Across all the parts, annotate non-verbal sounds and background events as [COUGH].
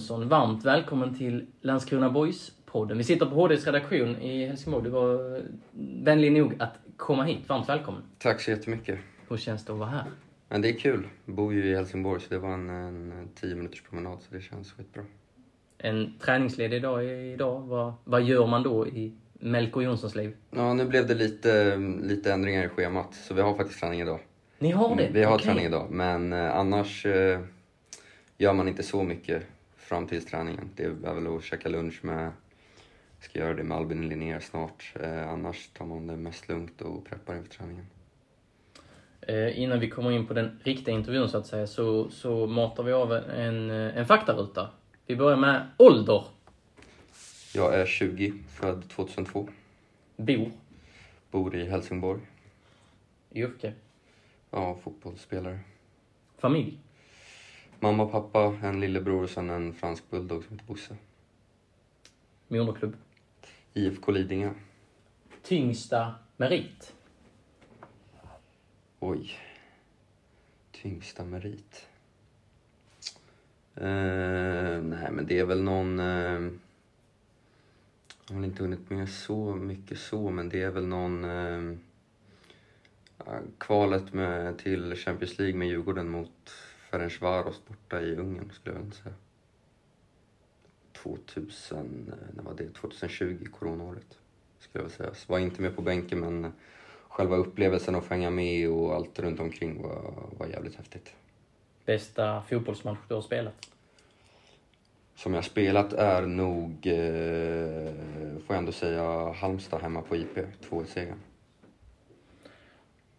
Jonsson, varmt välkommen till Landskrona Boys-podden. Vi sitter på HDs redaktion i Helsingborg. Du var vänlig nog att komma hit. Varmt välkommen. Tack så jättemycket. Hur känns det att vara här? Men det är kul. Jag bor ju i Helsingborg så det var en, en tio minuters promenad så det känns skitbra. En träningsledig dag idag. Vad, vad gör man då i Melker Jonssons liv? Ja, nu blev det lite, lite ändringar i schemat så vi har faktiskt träning idag. Ni har det? Vi har Okej. träning idag men eh, annars eh, gör man inte så mycket fram till träningen. Det är väl att käka lunch med, ska göra det med Albin Linnér snart. Eh, annars tar man det mest lugnt och preppar inför träningen. Eh, innan vi kommer in på den riktiga intervjun så att säga så, så matar vi av en, en faktaruta. Vi börjar med ålder. Jag är 20, född 2002. Bor. Bor i Helsingborg. Yrke. Ja, fotbollsspelare. Familj. Mamma pappa, en lillebror och sen en fransk bulldog som heter Bosse. Moderklubb. IFK Lidingö. Tyngsta merit. Oj. Tyngsta merit. Eh, nej, men det är väl någon... Eh, jag har inte hunnit med så mycket så, men det är väl någon... Ja, kvalet med, till Champions League med Djurgården mot Ferencvaros borta i Ungern, skulle jag säga. 2000, eh, när var det? 2020, coronaåret, skulle jag säga. Så var inte med på bänken, men själva upplevelsen att få hänga med och allt runt omkring var, var jävligt häftigt. Bästa fotbollsmatch du har spelat. Som jag spelat är nog, eh, får jag ändå säga, Halmstad hemma på IP, 2-1-segern.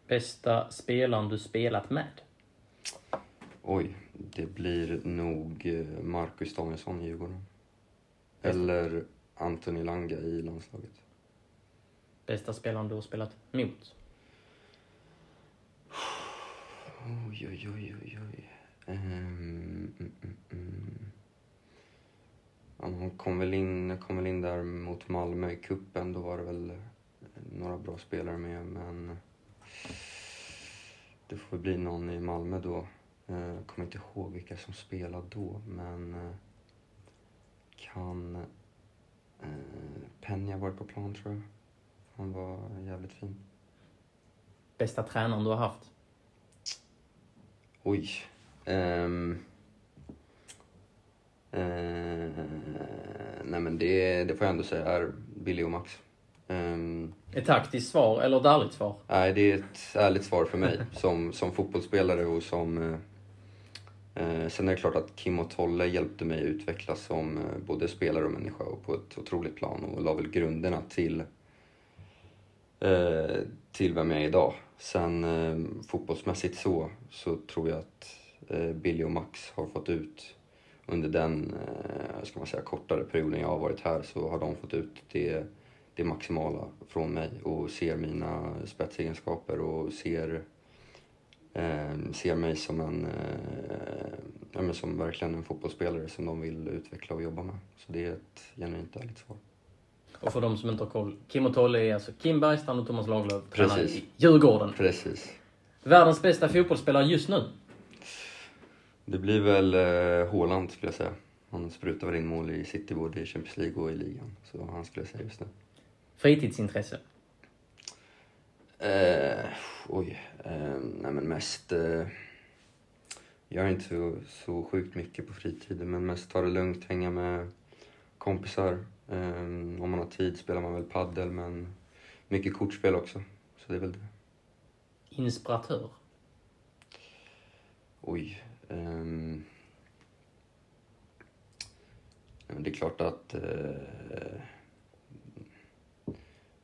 Bästa spelaren du spelat med. Oj, det blir nog eh, Marcus Danielsson i Djurgården. Eller Anthony Langa i landslaget. Bästa spelaren du har spelat mot. Oj, oj, oj, oj, oj. Ehm, mm, mm, mm. Han kom väl, in, kom väl in där mot Malmö i kuppen. Då var det väl några bra spelare med, men det får bli någon i Malmö då. Eh, Jag kommer inte ihåg vilka som spelade då, men eh, kan eh, Penja varit på plan tror jag. Han var jävligt fin. Bästa tränaren du har haft. Oj. Ehm. Eh, nej men det, det får jag ändå säga är Billy och Max. Ehm, Ett taktiskt svar eller ett ärligt svar? nej, det är ett ärligt svar för mig [LAUGHS] som, som fotbollsspelare och som... Eh, sen är det klart att Kim och Tolle hjälpte mig utvecklas som eh, både spelare och människa och på ett otroligt plan och la väl grunderna till, eh, till vem jag är idag. Sen fotbollsmässigt så, så tror jag att Billy och Max har fått ut under den, ska man säga, kortare perioden jag har varit här så har de fått ut det, det maximala från mig och ser mina spetsegenskaper och ser, eh, ser mig som en, eh, ja, men som verkligen en fotbollsspelare som de vill utveckla och jobba med. Så det är ett genuint ärligt svar. Och för de som inte har koll. Kim och Tolle är alltså Kim Bergstrand och Thomas Lagerlöf. tränar Precis. i Djurgården. Precis. Världens bästa fotbollsspelare just nu. Det blir väl eh, Haaland skulle jag säga. Han sprutar väl in mål i City både i Champions League och i ligan. Så han skulle jag säga just nu. Fritidsintresse. Eh, oj. Eh, nej men mest... Eh, jag är inte så, så sjukt mycket på fritiden men mest ta det lugnt, hänga med kompisar. Eh, om man har tid spelar man väl paddel men mycket kortspel också. Så det är väl det. Inspiratör. Oj. men det är klart att det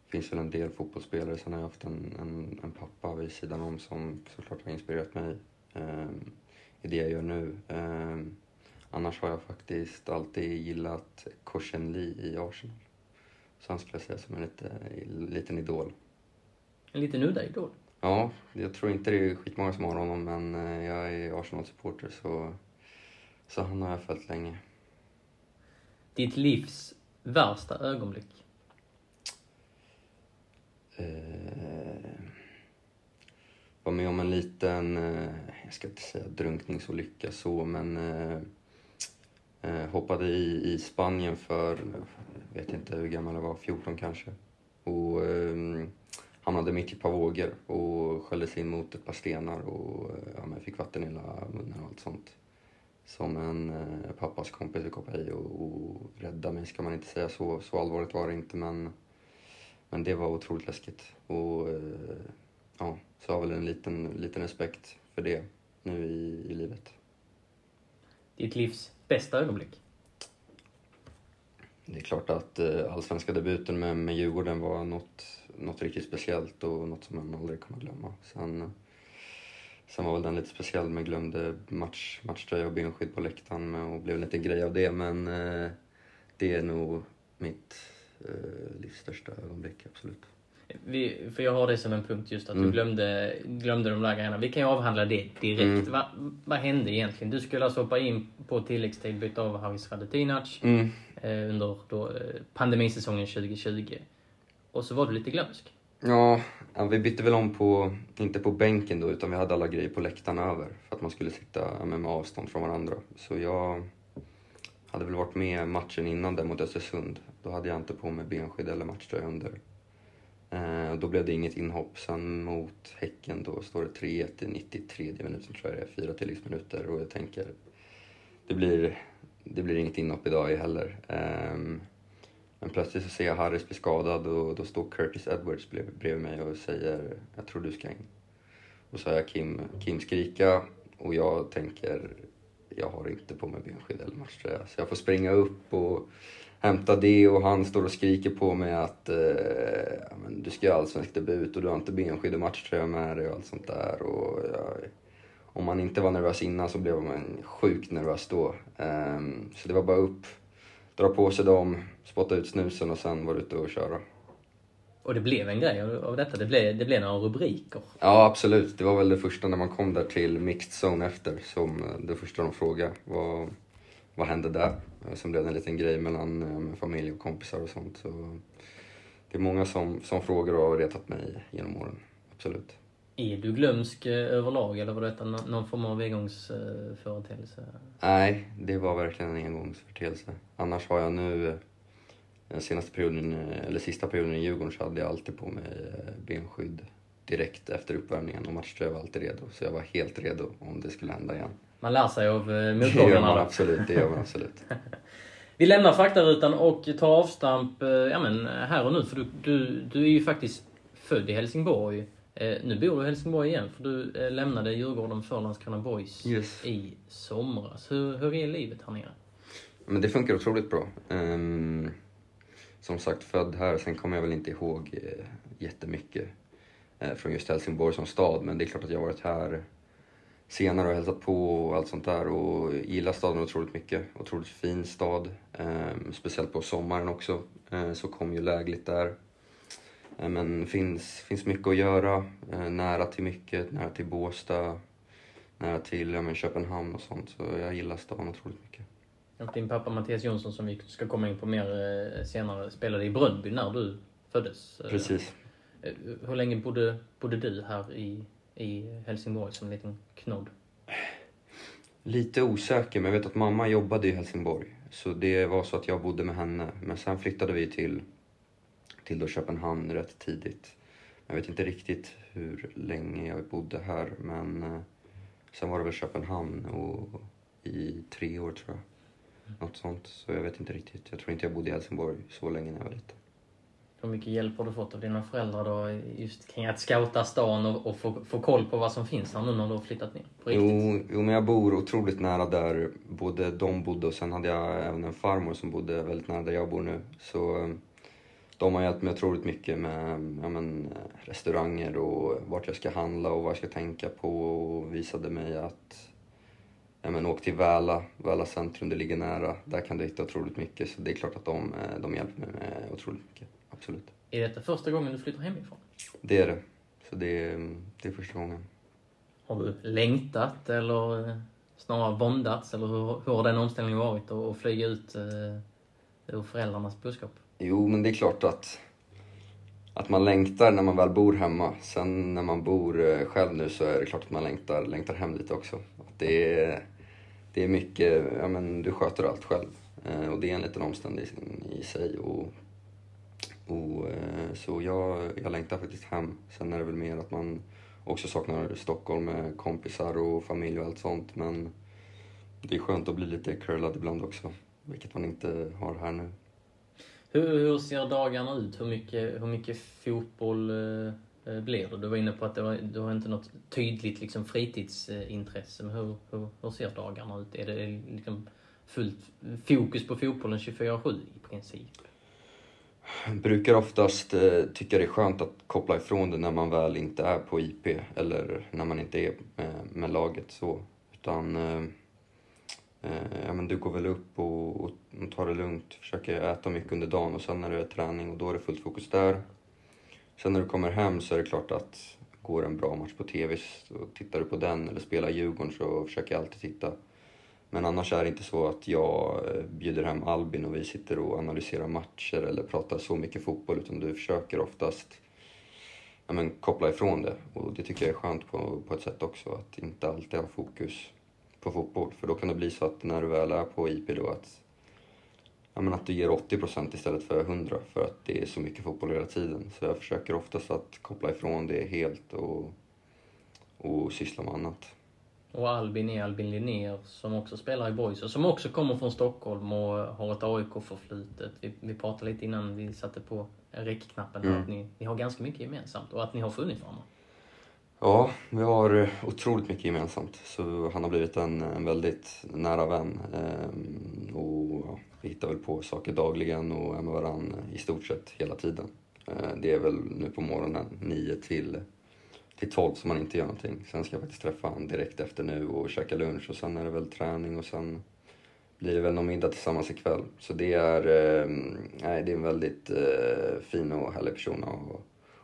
finns väl en del fotbollsspelare. Sen har jag haft en, en, en pappa vid sidan om som såklart har inspirerat mig. Ehm, i det jag gör nu. Eh, annars har jag faktiskt alltid gillat Korsen Lee i Arsenal. Så han skulle jag säga som en lite, liten idol. En liten udda idol? Ja, jag tror inte det är skitmånga som har honom men eh, jag är Arsenal-supporter så, så han har jag följt länge. Ditt livs värsta ögonblick? Eh, var med om en liten, eh, jag ska inte säga drunkningsolycka så, men eh, eh, hoppade i, i Spanien för, jag vet inte hur gammal jag var, 14 kanske. Och eh, hamnade mitt i ett par vågor och sköljdes in mot ett par stenar och eh, ja, men fick vatten i hela munnen och allt sånt. Som en eh, pappas kompis fick hoppa i och, och rädda mig ska man inte säga, så, så allvarligt var det inte men, men det var otroligt läskigt. Och eh, ja, så har väl en liten, liten respekt för det nu i, i livet. Ditt livs bästa ögonblick? Det är klart att eh, allsvenska debuten med, med Djurgården var något, något riktigt speciellt och något som man aldrig kommer glömma. Sen, sen var väl den lite speciell med glömde match, matchtröja och benskydd på läktaren och blev lite grej av det men eh, det är nog mitt eh, livs största ögonblick, absolut. Vi, för jag har det som en punkt just att Mm. du glömde, glömde de där grejerna. Vi kan ju avhandla det direkt. Mm. Va, vad hände egentligen? Du skulle alltså hoppa in på tilläggstid, byta av Haris Radetinac Mm. eh, under då, eh, pandemisäsongen 2020. Och så var du lite glömsk. Ja, vi bytte väl om på, inte på bänken då, utan vi hade alla grejer på läktaren över för att man skulle sitta med avstånd från varandra. Så jag hade väl varit med matchen innan där mot Östersund. Då hade jag inte på mig benskydd eller matchtröja under. Eh, då blev det inget inhopp. Sen mot Häcken då står det 3-1 i 93 minuten tror jag det är, fyra tilläggsminuter och jag tänker det blir, det blir inget inhopp idag heller. Eh, men plötsligt så ser jag Harris bli skadad och då står Curtis Edwards bredvid mig och säger jag tror du ska in. Och så hör jag Kim, Kim skrika och jag tänker jag har inte på mig benskydd eller matchtröja. Så jag får springa upp och hämta det och han står och skriker på mig att eh, men du ska göra allsvensk debut och du har inte benskydd och matchtröja med dig och allt sånt där. Och jag, om man inte var nervös innan så blev man sjukt nervös då. Ehm, så det var bara upp, dra på sig dem, spotta ut snusen och sen vara ute och köra. Och det blev en grej av detta. Det blev, det blev några rubriker. Ja, absolut. Det var väl det första när man kom där till mixed zone efter som eh, det första de frågade. Vad, vad hände där? Eh, Sen blev det en liten grej mellan eh, familj och kompisar och sånt. Så det är många som, som frågar och har retat mig genom åren. Absolut. Är du glömsk eh, överlag eller var detta nå- någon form av engångsföreteelse? Nej, det var verkligen en engångsföreteelse. Annars har jag nu, den senaste perioden, eller sista perioden i Djurgården så hade jag alltid på mig benskydd direkt efter uppvärmningen och matchtröja var alltid redo. Så jag var helt redo om det skulle hända igen. Man lär sig av eh, Det gör man motgångarna. absolut, det gör man absolut. [LAUGHS] Vi lämnar faktarutan och tar avstamp eh, ja, men, här och nu. För du, du, du är ju faktiskt född i Helsingborg. Eh, nu bor du i Helsingborg igen för du eh, lämnade Djurgården för Landskrona Boys Yes. i somras. Hur, hur är livet här nere? Men det funkar otroligt bra. Ehm, som sagt, född här. Sen kommer jag väl inte ihåg jättemycket eh, från just Helsingborg som stad. Men det är klart att jag har varit här senare och hälsat på och allt sånt där. Och gillar staden otroligt mycket. Otroligt fin stad. Ehm, speciellt på sommaren också. Eh, så kom ju lägligt där. Eh, men finns, finns mycket att göra. Eh, nära till mycket. Nära till Båstad. Nära till ja, men Köpenhamn och sånt. Så jag gillar stan otroligt mycket. Och din pappa Mattias Jonsson som vi ska komma in på mer eh, senare spelade i Bröndby när du föddes. Eh, Precis. eh, Hur länge bodde, bodde du här i, i Helsingborg som en liten knodd? Lite osäker, men jag vet att mamma jobbade i Helsingborg. Så det var så att jag bodde med henne. Men sen flyttade vi till, till då Köpenhamn rätt tidigt. Jag vet inte riktigt hur länge jag bodde här, men eh, sen var det väl Köpenhamn och i tre år tror jag. Något sånt. Så jag vet inte riktigt. Jag tror inte jag bodde i Helsingborg så länge när jag var liten. Hur mycket hjälp har du fått av dina föräldrar då just kring att scouta stan och, och få, få koll på vad som finns här nu när du har flyttat ner? På riktigt? Jo, jo, men jag bor otroligt nära där både de bodde och sen hade jag även en farmor som bodde väldigt nära där jag bor nu. Så eh, de har hjälpt mig otroligt mycket med ja, men, eh, restauranger och vart jag ska handla och vad jag ska tänka på och visade mig att ja, men åk till Väla, Väla centrum, det ligger nära. Där kan du hitta otroligt mycket. Så det är klart att de, eh, de hjälper mig med otroligt mycket. Absolut. Är detta första gången du flyttar hemifrån? Det är det. Så det är, det är första gången. Har du längtat eller snarare våndats? Eller hur, hur har den omställningen varit att flyga ut eh, ur föräldrarnas boskap? Jo, men det är klart att, att man längtar när man väl bor hemma. Sen när man bor eh, själv nu så är det klart att man längtar, längtar hem lite också. Att det, är, det är mycket, ja men du sköter allt själv. Eh, och det är en liten omständighet i sig. Och, och, eh, så jag, jag längtar faktiskt hem. Sen är det väl mer att man också saknar Stockholm med kompisar och familj och allt sånt. Men det är skönt att bli lite curlad ibland också, vilket man inte har här nu. Hur, hur ser dagarna ut? Hur mycket, hur mycket fotboll eh, eh blir det? Du var inne på att det var, du har inte något tydligt liksom, fritidsintresse. Men hur, hur, hur ser dagarna ut? Är det liksom fullt fokus på fotbollen 24-7 i princip? Brukar oftast eh, tycka det är skönt att koppla ifrån det när man väl inte är på IP eller när man inte är med, med laget så. Utan eh, eh, ja, men du går väl upp och, och, tar det lugnt, försöker äta mycket under dagen och sen när det är träning och då är det fullt fokus där. Sen när du kommer hem så är det klart att går en bra match på TV så tittar du på den eller spelar Djurgården så försöker jag alltid titta. Men annars är det inte så att jag eh, bjuder hem Albin och vi sitter och analyserar matcher eller pratar så mycket fotboll utan du försöker oftast ja, men, koppla ifrån det. Och det tycker jag är skönt på, på ett sätt också, att inte alltid ha fokus på fotboll. För då kan det bli så att när du väl är på IP då att, ja, men att du ger 80% istället för 100% för att det är så mycket fotboll hela tiden. Så jag försöker oftast att koppla ifrån det helt och, och syssla med annat. Och Albin är Albin Linnér som också spelar i Boys och som också kommer från Stockholm och har ett AIK-förflutet. Vi, vi pratade lite innan vi satte på räckknappen mm. att ni, ni har ganska mycket gemensamt och att ni har funnit varandra. Ja, vi har eh, otroligt mycket gemensamt. Så han har blivit en, en väldigt nära vän. Ehm, och ja, vi hittar väl på saker dagligen och är med varandra i stort sett hela tiden. Ehm, det är väl nu på morgonen 9 till till 12 så man inte gör någonting. Sen ska jag faktiskt träffa honom direkt efter nu och käka lunch och sen är det väl träning och sen blir det väl någon middag tillsammans ikväll. Så det är, eh, nej, det är en väldigt eh, fin och härlig person att,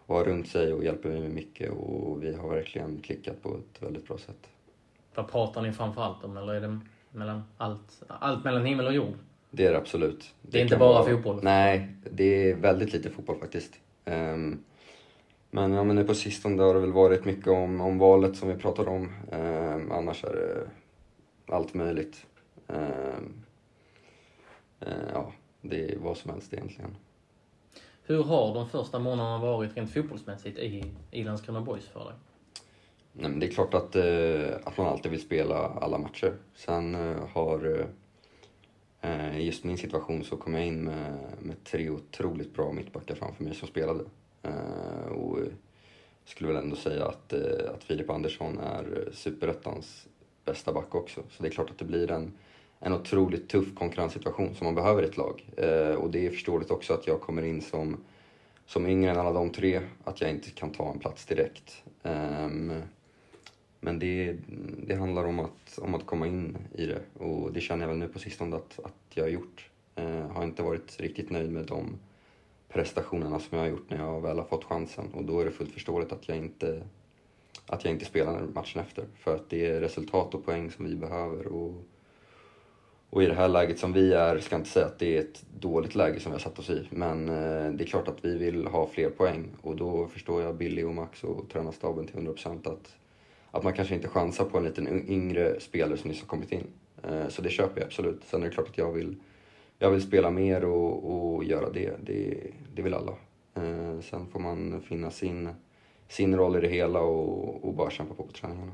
att ha runt sig och hjälper mig med mycket och vi har verkligen klickat på ett väldigt bra sätt. Vad pratar ni framförallt om eller är det mellan allt, allt mellan himmel och jord? Det är det absolut. Det, det är inte bara vara, fotboll? Nej, det är väldigt lite fotboll faktiskt. Um, men, ja, men nu på sistone har det väl varit mycket om, om valet som vi pratade om. Eh, annars är det allt möjligt. Eh, eh, ja, det är vad som helst egentligen. Hur har de första månaderna varit rent fotbollsmässigt i, i Landskrona Boys för dig? Nej, men det är klart att, eh, att man alltid vill spela alla matcher. Sen eh, har eh, just min situation så kom jag in med, med tre otroligt bra mittbackar framför mig som spelade. Eh, och jag skulle väl ändå säga att, eh, att Filip Andersson är eh, superettans bästa back också. Så det är klart att det blir en, en otroligt tuff konkurrenssituation som man behöver i ett lag. Och det är förståeligt också att jag kommer in som, som yngre än alla de tre, att jag inte kan ta en plats direkt. Ehm, men det, det handlar om att, om att komma in i det och det känner jag väl nu på sistone att, att jag har gjort. Eh, har inte varit riktigt nöjd med de prestationerna som jag har gjort när jag väl har fått chansen. Och då är det fullt förståeligt att jag inte, att jag inte spelar matchen efter. För att det är resultat och poäng som vi behöver. Och, och i det här läget som vi är, ska jag inte säga att det är ett dåligt läge som vi har satt oss i. Men eh, det är klart att vi vill ha fler poäng. Och då förstår jag Billy och Max och tränarstaben till 100% att, att man kanske inte chansar på en liten yngre spelare som nyss har kommit in. Eh, så det köper jag absolut. Sen är det klart att jag vill jag vill spela mer och, och göra det. det. Det vill alla. Eh, sen får man finna sin, sin roll i det hela och, och bara kämpa på på träningarna.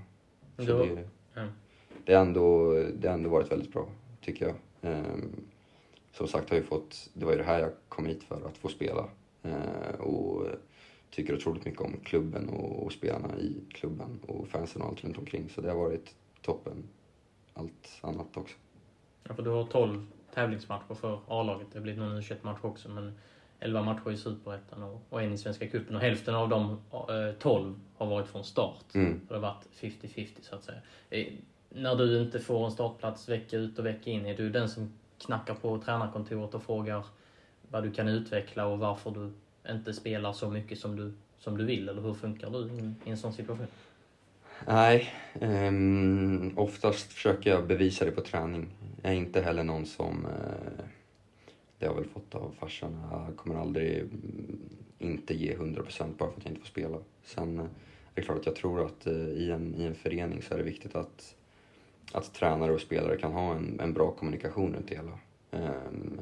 Så det, ja. det, har ändå, det har ändå varit väldigt bra, tycker jag. Eh, som sagt har jag fått, det var ju det här jag kom hit för, att få spela. Eh, och tycker otroligt mycket om klubben och, och spelarna i klubben och fansen och allt runt omkring. Så det har varit toppen, allt annat också. Ja, för du har 12 tävlingsmatcher för A-laget. Det har blivit någon u match också, men 11 matcher i Superettan och, och en i Svenska cupen. Och hälften av de eh, 12 har varit från start. Mm. Det har varit 50-50 så att säga. Eh, när du inte får en startplats vecka ut och vecka in, är du den som knackar på tränarkontoret och frågar vad du kan utveckla och varför du inte spelar så mycket som du, som du vill? Eller hur funkar du i, i en sån situation? Nej, um, oftast försöker jag bevisa det på träning. Jag är inte heller någon som, eh, det har jag väl fått av farsan, jag kommer aldrig mm, inte ge 100% bara för att jag inte får spela. Sen eh, är det klart att jag tror att eh, i, en, i en förening så är det viktigt att, att tränare och spelare kan ha en, en bra kommunikation runt det hela. Ehm,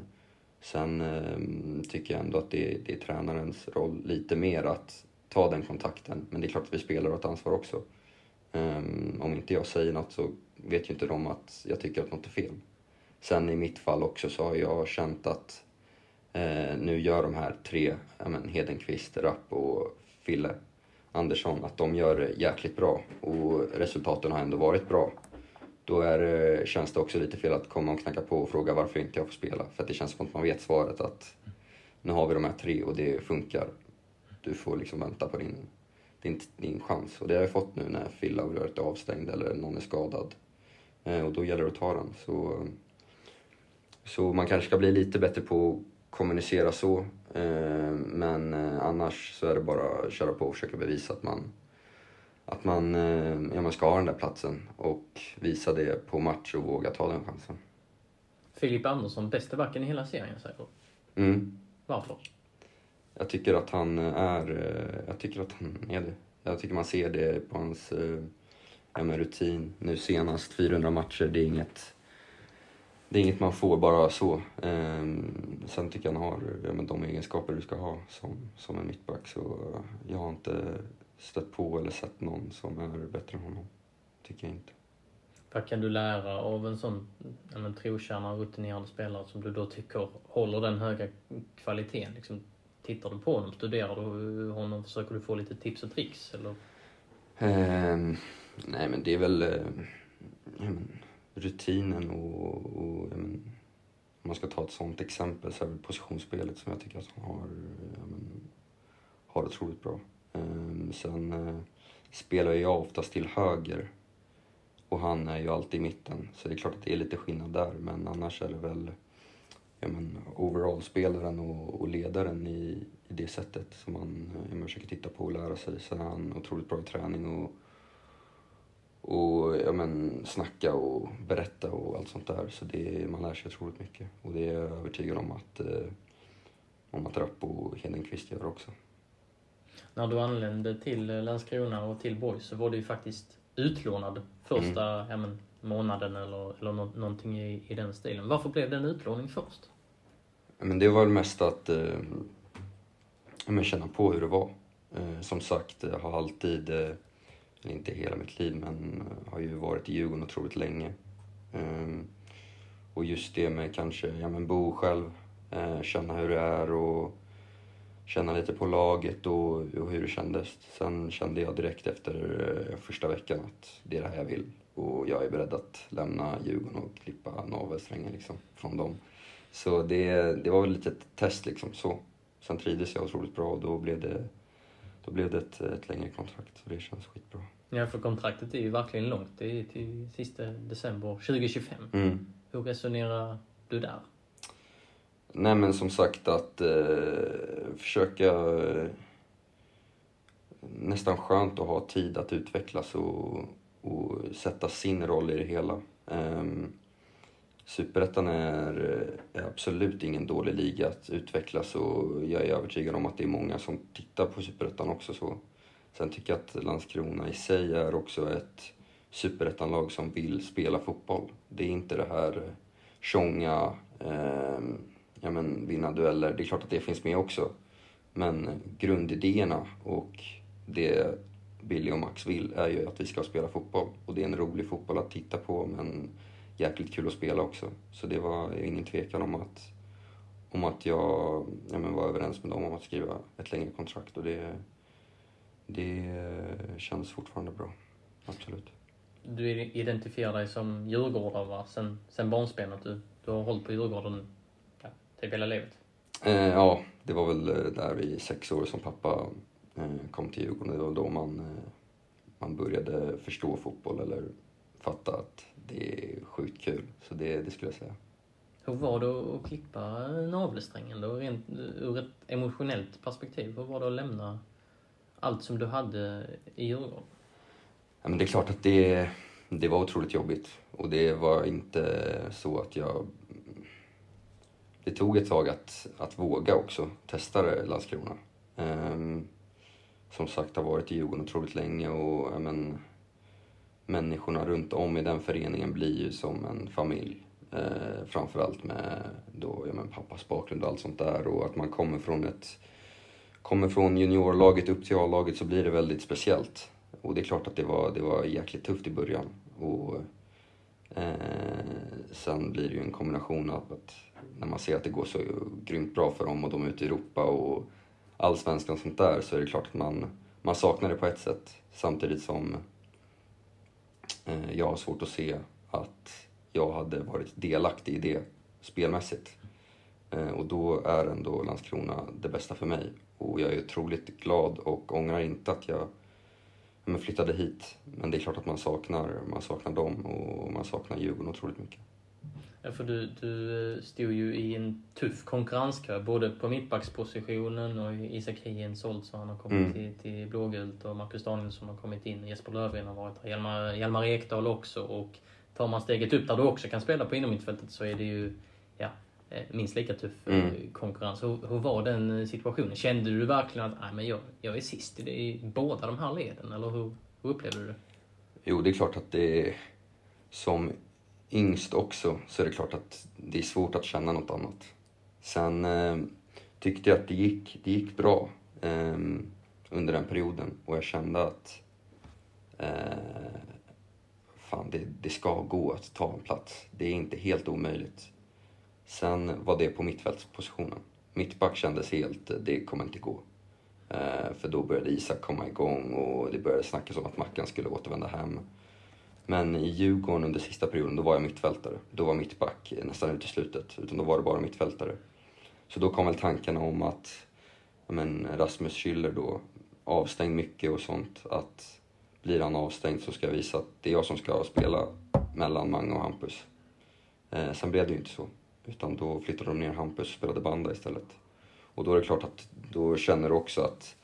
sen ehm, tycker jag ändå att det, det är tränarens roll lite mer att ta den kontakten. Men det är klart att vi spelare har ett ansvar också. Um, om inte jag säger något så vet ju inte de att jag tycker att något är fel. Sen i mitt fall också så har jag känt att eh, nu gör de här tre, men, Hedenqvist, Rapp och Fille Andersson, att de gör det jäkligt bra och resultaten har ändå varit bra. Då är, eh, känns det också lite fel att komma och knacka på och fråga varför inte jag får spela. För att det känns som att man vet svaret att nu har vi de här tre och det funkar. Du får liksom vänta på din din, din chans. Och det har jag fått nu när Fille har varit avstängd eller någon är skadad. Eh, och då gäller det att ta den. Så, så man kanske ska bli lite bättre på att kommunicera så. Eh, men eh, annars så är det bara att köra på och försöka bevisa att man, att man, eh, ja, man ska ha den där platsen och visa det på match och våga ta den chansen. Filip Andersson, bästa backen i hela serien säkert? Mm. Varför? Jag tycker att han är, jag tycker att han är det. Jag tycker man ser det på hans ja, rutin. Nu senast 400 matcher, det är inget, det är inget man får bara så. Ehm, sen tycker jag han har ja, men de egenskaper du ska ha som, som en mittback. Så jag har inte stött på eller sett någon som är bättre än honom. Tycker jag inte. Vad kan du lära av en sån en trotjänare, rutinerad spelare som du då tycker håller den höga kvaliteten? Liksom, Tittar du på honom? Studerar du honom? Försöker du få lite tips och tricks? Eller? Um, nej, men det är väl men, rutinen och, och men, om man ska ta ett sånt exempel så är det positionsspelet som jag tycker att han har, men, har otroligt bra. Um, sen uh, spelar jag oftast till höger och han är ju alltid i mitten. Så det är klart att det är lite skillnad där, men annars är det väl ja, men, overall-spelaren och, och, ledaren i, i det sättet som man, ja, man försöker titta på och lära sig. Sen är han otroligt bra i träning och, och ja, men, snacka och berätta och allt sånt där. Så det, man lär sig otroligt mycket och det är jag övertygad om att, eh, om att Rapp och Hedenqvist gör också. När du anlände till Landskrona och till Borg så var du ju faktiskt utlånad första mm. ja, men, månaden eller, eller nå någonting i, i den stilen. Varför blev det en utlåning först? Men det var väl mest att eh, men känna på hur det var. Eh, som sagt, jag har alltid, eh, inte hela mitt liv, men eh, har ju varit i Djurgården otroligt länge. Ehm, och just det med kanske, ja men bo själv, eh, känna hur det är och känna lite på laget och, och, hur det kändes. Sen kände jag direkt efter eh, första veckan att det är det här jag vill och jag är beredd att lämna Djurgården och klippa navelsträngen liksom, från dem. Så det, det var väl lite ett test liksom så. Sen trivdes jag otroligt bra och då blev det, då blev det ett, ett längre kontrakt. Så det känns skitbra. Ja, för kontraktet är ju verkligen långt. Det är till sista december 2025. Mm. Hur resonerar du där? Nej men som sagt att eh, försöka eh, nästan skönt att ha tid att utvecklas och, och sätta sin roll i det hela. Um, Superettan är, absolut ingen dålig liga att utvecklas och jag är övertygad om att det är många som tittar på Superettan också. Så. Sen tycker jag att Landskrona i sig är också ett Superettan-lag som vill spela fotboll. Det är inte det här eh, tjonga, eh, ja men vinna dueller. Det är klart att det finns med också. Men grundidéerna och det Billy och Max vill är ju att vi ska spela fotboll. Och det är en rolig fotboll att titta på men jäkligt kul att spela också. Så det var ingen tvekan om att, om att jag ja, men var överens med dem om att skriva ett längre kontrakt. Och det, det känns fortfarande bra. Absolut. Du identifierar dig som djurgårdare va? Sen, sen barnsbenet. Du, du har hållit på Djurgården ja, typ hela livet? Eh, ja, det var väl eh, där vid sex år som pappa eh, kom till Djurgården. Det var då man, eh, man började förstå fotboll eller fatta att det är sjukt kul. Så det, det skulle jag säga. Hur var det att klippa navelsträngen då, rent ur ett emotionellt perspektiv? Hur var det att lämna allt som du hade i Djurgården? Ja, men det är klart att det, det var otroligt jobbigt. Och det var inte så att jag... Det tog ett tag att, att våga också testa det, Landskrona. Um, som sagt, har varit i Djurgården otroligt länge och ja, men, människorna runt om i den föreningen blir ju som en familj. Eh, framförallt med då, ja, men pappas bakgrund och allt sånt där och att man kommer från ett kommer från juniorlaget upp till A-laget så blir det väldigt speciellt. Och det är klart att det var, det var jäkligt tufft i början. Och, eh, sen blir det ju en kombination av att när man ser att det går så grymt bra för dem och de är ute i Europa och allsvenskan och sånt där så är det klart att man, man saknar det på ett sätt. Samtidigt som Eh, jag har svårt att se att jag hade varit delaktig i det spelmässigt. Eh, och då är ändå Landskrona det bästa för mig. Och jag är otroligt glad och ångrar inte att jag men flyttade hit. Men det är klart att man saknar, man saknar dem och man saknar Djurgården otroligt mycket. Ja, för du, du eh, stod ju i en tuff konkurrenskö, både på mittbackspositionen och Isak Hien sålt så han har kommit mm. till, till blågult och Marcus Danielsson har kommit in. Jesper Löfgren har varit här. Hjalmar, Hjalmar Ekdal också. Och tar man steget upp där du också kan spela på innermittfältet så är det ju ja, eh, minst lika tuff eh, mm. konkurrens. Hur, hur, var den situationen? Kände du verkligen att Nej, men jag, jag är sist i, i båda de här leden? Eller hur, hur upplevde du det? Jo, det är klart att det som yngst också så är det klart att det är svårt att känna något annat. Sen eh, tyckte jag att det gick, det gick bra eh, under den perioden och jag kände att eh, fan, det, det ska gå att ta en plats. Det är inte helt omöjligt. Sen var det på mittfältspositionen. Mittback kändes helt, det kommer inte gå. Eh, för då började Isak komma igång och det började snackas om att Mackan skulle återvända hem. Men i Djurgården under sista perioden, då var jag mittfältare. Då var mittback nästan uteslutet. i slutet, utan då var det bara mittfältare. Så då kom väl tankarna om att men, Rasmus Schüller då, avstängd mycket och sånt, att blir han avstängd så ska jag visa att det är jag som ska spela mellan Mange och Hampus. Eh, sen blev det ju inte så, utan då flyttade de ner Hampus och spelade banda istället. Och då är det klart att då känner du också att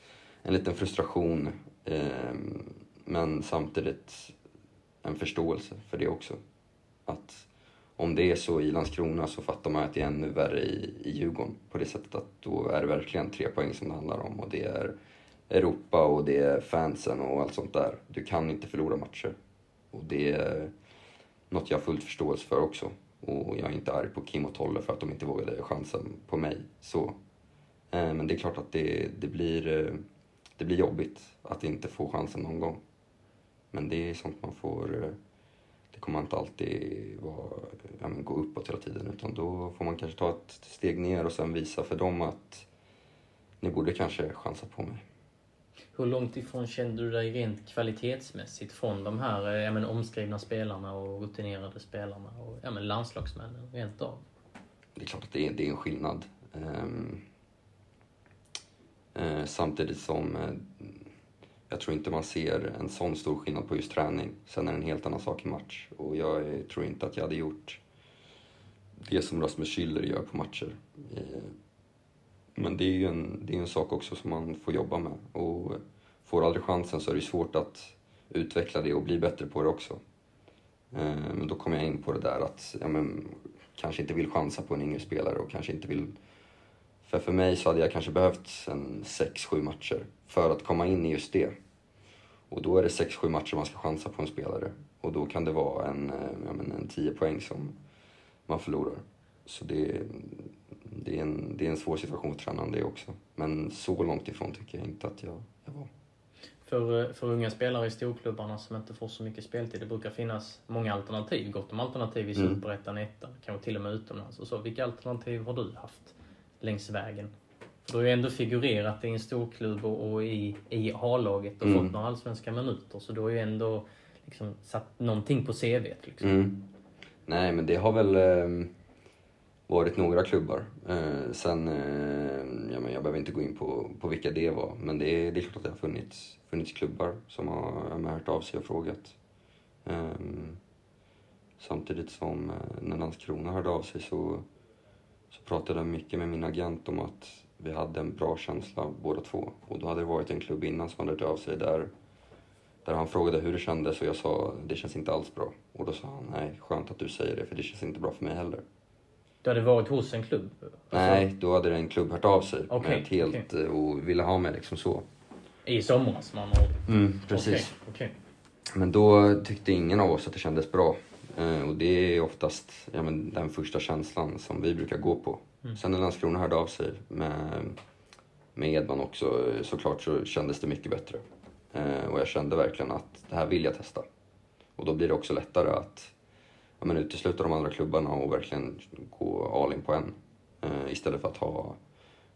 en liten frustration, eh, men samtidigt en förståelse för det också. Att om det är så i Landskrona så fattar man att det är ännu värre i, i Djurgården på det sättet att då är det verkligen tre poäng som det handlar om och det är Europa och det är fansen och allt sånt där. Du kan inte förlora matcher. Och det är något jag har fullt förståelse för också. Och jag är inte arg på Kim och Tolle för att de inte vågade chansen på mig. Så. Eh, men det är klart att det, det, blir, eh, det blir jobbigt att inte få chansen någon gång. Men det är sånt man får... Eh, det kommer inte alltid vara, ja, men gå uppåt hela tiden utan då får man kanske ta ett steg ner och sen visa för dem att ni borde kanske chansa på mig. Hur långt ifrån kände du dig rent kvalitetsmässigt från de här ja, men, omskrivna spelarna och rutinerade spelarna och ja, men, landslagsmännen rent av? Det är klart att det är, det är en skillnad. Um, uh, samtidigt som uh, jag tror inte man ser en sån stor skillnad på just träning. Sen är det en helt annan sak i match. Och jag tror inte att jag hade gjort det som Rasmus Schüller gör på matcher. Eh, men det är ju en, det är en sak också som man får jobba med. Och får aldrig chansen så är det svårt att utveckla det och bli bättre på det också. Eh, men då kommer jag in på det där att ja, men, kanske inte vill chansa på en yngre spelare och kanske inte vill för för mig så hade jag kanske behövt en 6-7 matcher för att komma in i just det. Och då är det 6-7 matcher man ska chansa på en spelare. Och då kan det vara en, eh, ja, men en 10 poäng som man förlorar. Så det, det, är en, det är en svår situation för tränaren det också. Men så långt ifrån tycker jag inte att jag, jag var. För, för unga spelare i storklubbarna som inte får så mycket speltid, det brukar finnas många alternativ. Gott om alternativ i mm. Superettan, mm. ettan, kanske till och med utomlands. Och så. Vilka alternativ har du haft? Längs vägen. För du har ju ändå figurerat i en storklubb och, och i, i A-laget och mm. fått några allsvenska minuter. Så du har ju ändå liksom satt någonting på CVt. Liksom. Mm. Nej, men det har väl eh, varit några klubbar. Eh, sen, eh, ja, men jag behöver inte gå in på, på vilka det var, men det är, det är klart att det har funnits, funnits klubbar som har ja, hört av sig och frågat. Ehm, Samtidigt som eh, när Landskrona hörde av sig så, så pratade jag mycket med min agent om att vi hade en bra känsla båda två. Och då hade det varit en klubb innan som hade hört av sig där, där han frågade hur det kändes och jag sa det känns inte alls bra. Och då sa han nej, skönt att du säger det för det känns inte bra för mig heller. Du hade varit hos en klubb? Alltså, Nej, då hade en klubb hört av sig Okej, med ett helt eh, och ville ha mig liksom så. I somras andra ord? Mm, precis. Okej. Men då tyckte ingen av oss att det kändes bra. Eh, och det är oftast ja, men den första känslan som vi brukar gå på. Sen när Landskrona hörde av sig med, med Edman också eh, såklart så kändes det mycket bättre. Eh, och jag kände verkligen att det här vill jag testa. Och då blir det också lättare att ja, men utesluta de andra klubbarna och verkligen gå all in på en. Istället för att ha,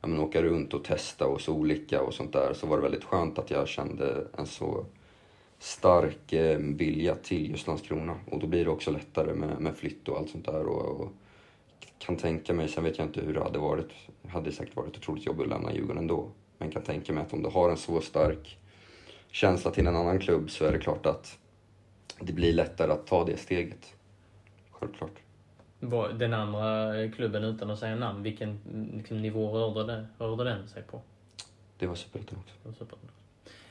ja, men åka runt och testa och så olika och sånt där så var det väldigt skönt att jag kände en så stark eh, vilja till just Landskrona. Och då blir det också lättare med, med flytt och allt sånt där. Och, och kan tänka mig, sen vet jag inte hur det hade varit. Det hade säkert varit otroligt jobbigt att lämna Djurgården ändå. Men kan tänka mig att om du har en så stark känsla till en annan klubb så är det klart att det blir lättare att ta det steget. Självklart. Den andra klubben, utan att säga namn, vilken liksom, nivå rörde, det, rörde den sig på? Det var superettan också. Det var superbra.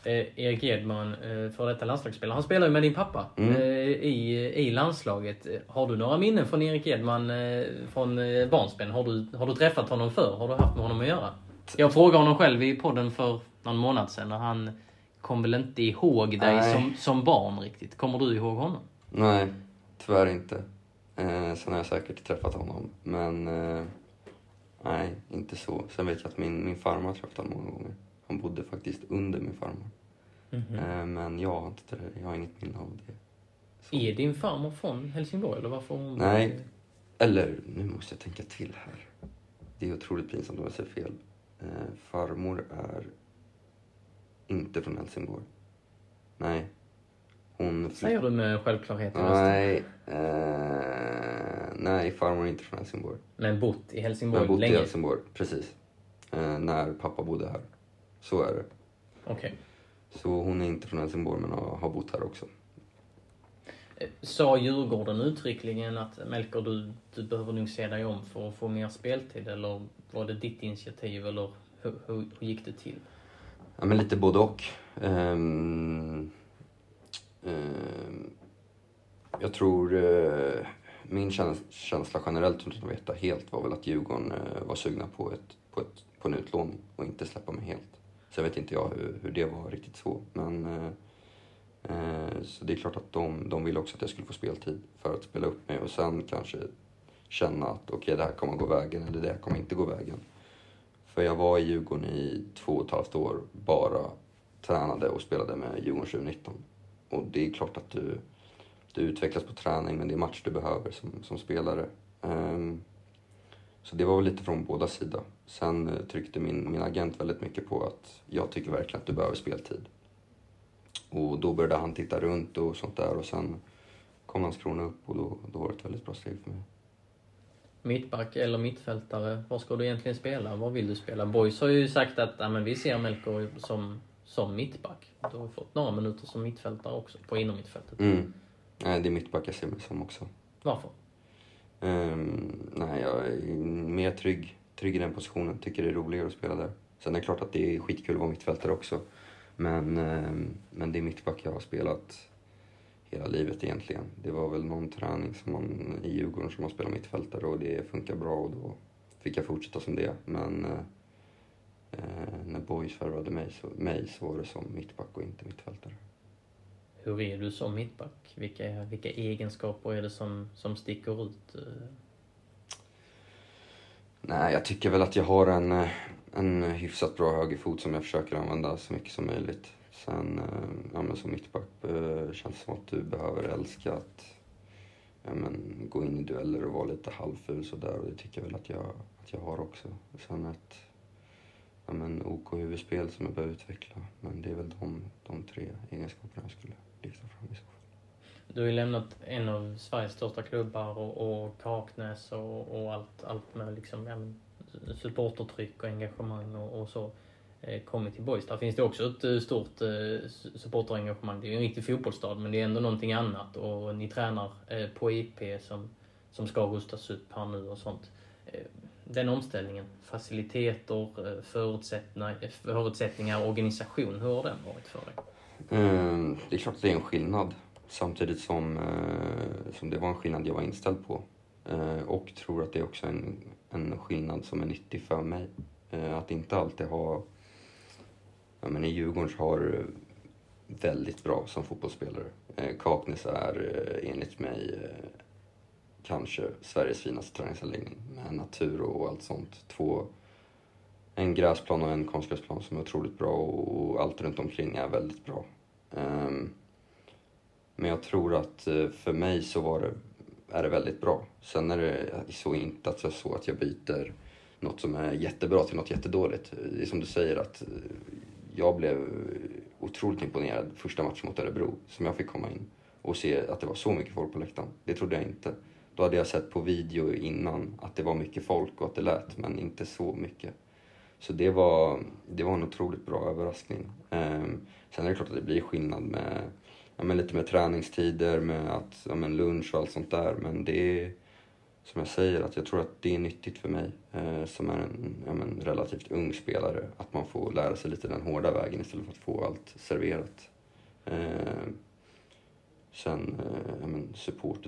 Eh, Erik Edman, eh, för detta landslagsspelare, han spelar ju med din pappa Mm. eh, i, i landslaget. Eh, Har du några minnen från Erik Edman eh, från eh, barnsben? Har du, har du träffat honom förr? Har du haft med honom att göra? Jag frågade honom själv i podden för någon månad sedan och han kom väl inte ihåg dig Nej. som, som barn riktigt. Kommer du ihåg honom? Nej, tyvärr inte. Eh, sen har jag säkert träffat honom, men eh, nej, inte så. Sen vet jag att min, min farmor har träffat honom många gånger. Han bodde faktiskt under min farmor. Eh, men jag har, inte, jag har inget minne av det. Så. Är din farmor från Helsingborg eller varför hon... Nej. Eller, nu måste jag tänka till här. Det är otroligt pinsamt om jag säger fel. Eh, farmor är inte från Helsingborg. Nej. Hon Säger du med självklarhet i. Nej, eh, nej, farmor är inte från Helsingborg. Men bott i Helsingborg har bott länge? i Helsingborg, precis. Eh, när pappa bodde här. Så är det. Okej. Så hon är inte från Helsingborg men har, bott här också. Eh, Sa Djurgården uttryckligen att Melker, du, du behöver nog se dig om för att få mer speltid? Eller var det ditt initiativ? Eller hur, hur, hur gick det till? Ja, men lite både och. Ehm, ehm, jag tror eh, min käns- känsla generellt, utan att veta helt, var väl att Djurgården eh, var sugna på, ett, på, ett, på en utlåning och inte släppa mig helt. Sen vet inte jag hur, hur det var riktigt så, men eh, eh, så det är klart att de, de ville också att jag skulle få speltid för att spela upp mig och sen kanske känna att okej, det här kommer gå vägen eller det här kommer inte gå vägen. För jag var i Djurgården i två och ett halvt år, bara tränade och spelade med Djurgården 2019. Och det är klart att du, du utvecklas på träning, men det är match du behöver som, som spelare. Ehm, så det var väl lite från båda sidor. Sen eh, tryckte min, min agent väldigt mycket på att jag tycker verkligen att du behöver speltid. Och då började han titta runt och sånt där och sen kom Landskrona upp och då, då var det ett väldigt bra steg för mig. Mittback eller mittfältare? Var ska du egentligen spela? Var vill du spela? Boys har ju sagt att ja, men vi ser Melker som, som mittback. Du har fått några minuter som mittfältare också, på innermittfältet. Mm. Nej, det är mittback jag ser mig som också. Varför? Um, nej, jag är mer trygg, trygg i den positionen. Tycker det är roligare att spela där. Sen är det klart att det är skitkul att vara mittfältare också. Men, um, men det är mittback jag har spelat hela livet egentligen. Det var väl någon träning som man, i Djurgården som man spelade mittfältare och det funkar bra och då fick jag fortsätta som det. Men uh, när Boys värvade mig så, mig så var det som mittback och inte mittfältare. Hur är du som mittback? Vilka, vilka egenskaper är det som, som sticker ut? Eh? Nej, jag tycker väl att jag har en, eh, en hyfsat bra högerfot som jag försöker använda så mycket som möjligt. Sen, eh, ja men som mittback känns det som att du behöver älska att ja, men, gå in i dueller och vara lite halvful sådär och det tycker jag väl att jag, att jag har också. Sen ett ja, men, OK huvudspel som jag behöver utveckla. Men det är väl de, de tre egenskaperna jag skulle lyfta fram i så fall. Du har ju lämnat en av Sveriges största klubbar och, och Kaknäs och, och allt, allt med liksom, ja, supportertryck och engagemang och, och så. eh, kommit till Boys. Där finns det också ett eh, stort eh, supporterengagemang. Det är ju en riktig fotbollsstad, men det är ändå någonting annat. Och ni tränar eh, på IP som, som ska rustas upp här nu och sånt. Eh, den omställningen, faciliteter, eh, förutsättningar, förutsättningar, organisation, hur har den varit för dig? Eh, det är klart att det är en skillnad. Samtidigt som, eh, som det var en skillnad jag var inställd på. Eh, och tror att det är också en, en skillnad som är nyttig för mig. Eh, att inte alltid ha... Ja, men I Djurgården har du väldigt bra som fotbollsspelare. Eh, Kaknäs är eh, enligt mig eh, kanske Sveriges finaste träningsanläggning med natur och allt sånt. Två, en gräsplan och en konstgräsplan som är otroligt bra och allt runt omkring är väldigt bra. Um, men jag tror att eh, för mig så var det, är det väldigt bra. Sen är det så inte att, så att jag byter något som är jättebra till något jättedåligt. Det är som du säger att eh, jag blev otroligt imponerad första matchen mot Örebro som jag fick komma in och se att det var så mycket folk på läktaren. Det trodde jag inte. Då hade jag sett på video innan att det var mycket folk och att det lät, men inte så mycket. Så det var, det var en otroligt bra överraskning. Ehm, sen är det klart att det blir skillnad med, ja, men lite med träningstider, med att, ja, men lunch och allt sånt där. Men det är, som jag säger, att jag tror att det är nyttigt för mig eh, som är en ja, men, relativt ung spelare. Att man får lära sig lite den hårda vägen istället för att få allt serverat. Eh, sen eh, ja, men, support.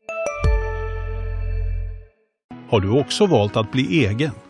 Har du också valt att bli egen?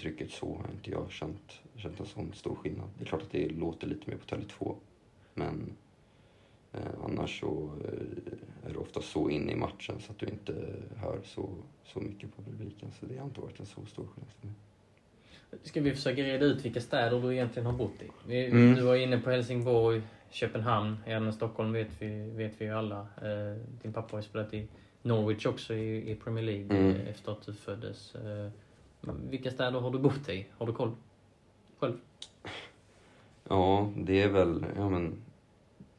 Trycket så har inte jag känt, känt en sån stor skillnad. Det är klart att det låter lite mer på Tele2, men eh, annars så eh, är du ofta så inne i matchen så att du inte hör så, så mycket på publiken. Så det har inte varit en så stor skillnad för mig. Ska vi försöka reda ut vilka städer du egentligen har bott i? Vi, Mm. Du var inne på Helsingborg, Köpenhamn, även Stockholm vet vi, vet vi ju alla. Eh, din pappa har spelat i Norwich också i, i Premier League Mm. eh, efter att du föddes. Eh, vilka städer har du bott i? Har du koll själv? Ja, det är väl ja, men,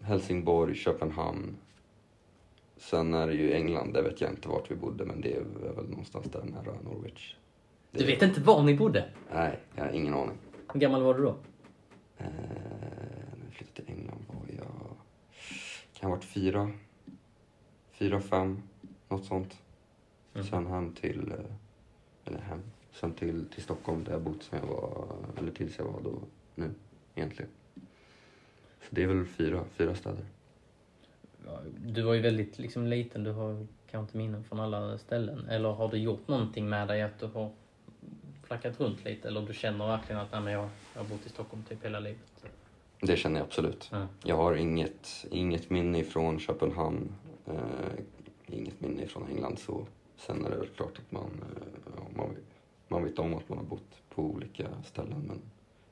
Helsingborg, Köpenhamn. Sen är det ju England, där vet jag inte vart vi bodde, men det är väl någonstans där nära Norwich. Det Du vet inte var ni bodde? Nej, jag har ingen aning. Hur gammal var du då? Eh, när jag flyttade till England var jag... Kan ha varit fyra, fyra, fem, något sånt. Mm. Sen hem till... eh, Eller hem. Sen till, till Stockholm där jag bott sen jag var... Eller tills jag var då nu, egentligen. Så det är väl fyra, fyra städer. Du var ju väldigt liksom, liten, du har kanske inte minnen från alla ställen. Eller har det gjort någonting med dig att du har flackat runt lite? Eller du känner verkligen att Nej, jag, jag har bott i Stockholm typ hela livet? Det känner jag absolut. Ja. Jag har inget, inget minne ifrån Köpenhamn. Eh, inget minne ifrån England. Så. Sen är det väl klart att man, eh, man, man vet om att man har bott på olika ställen. Men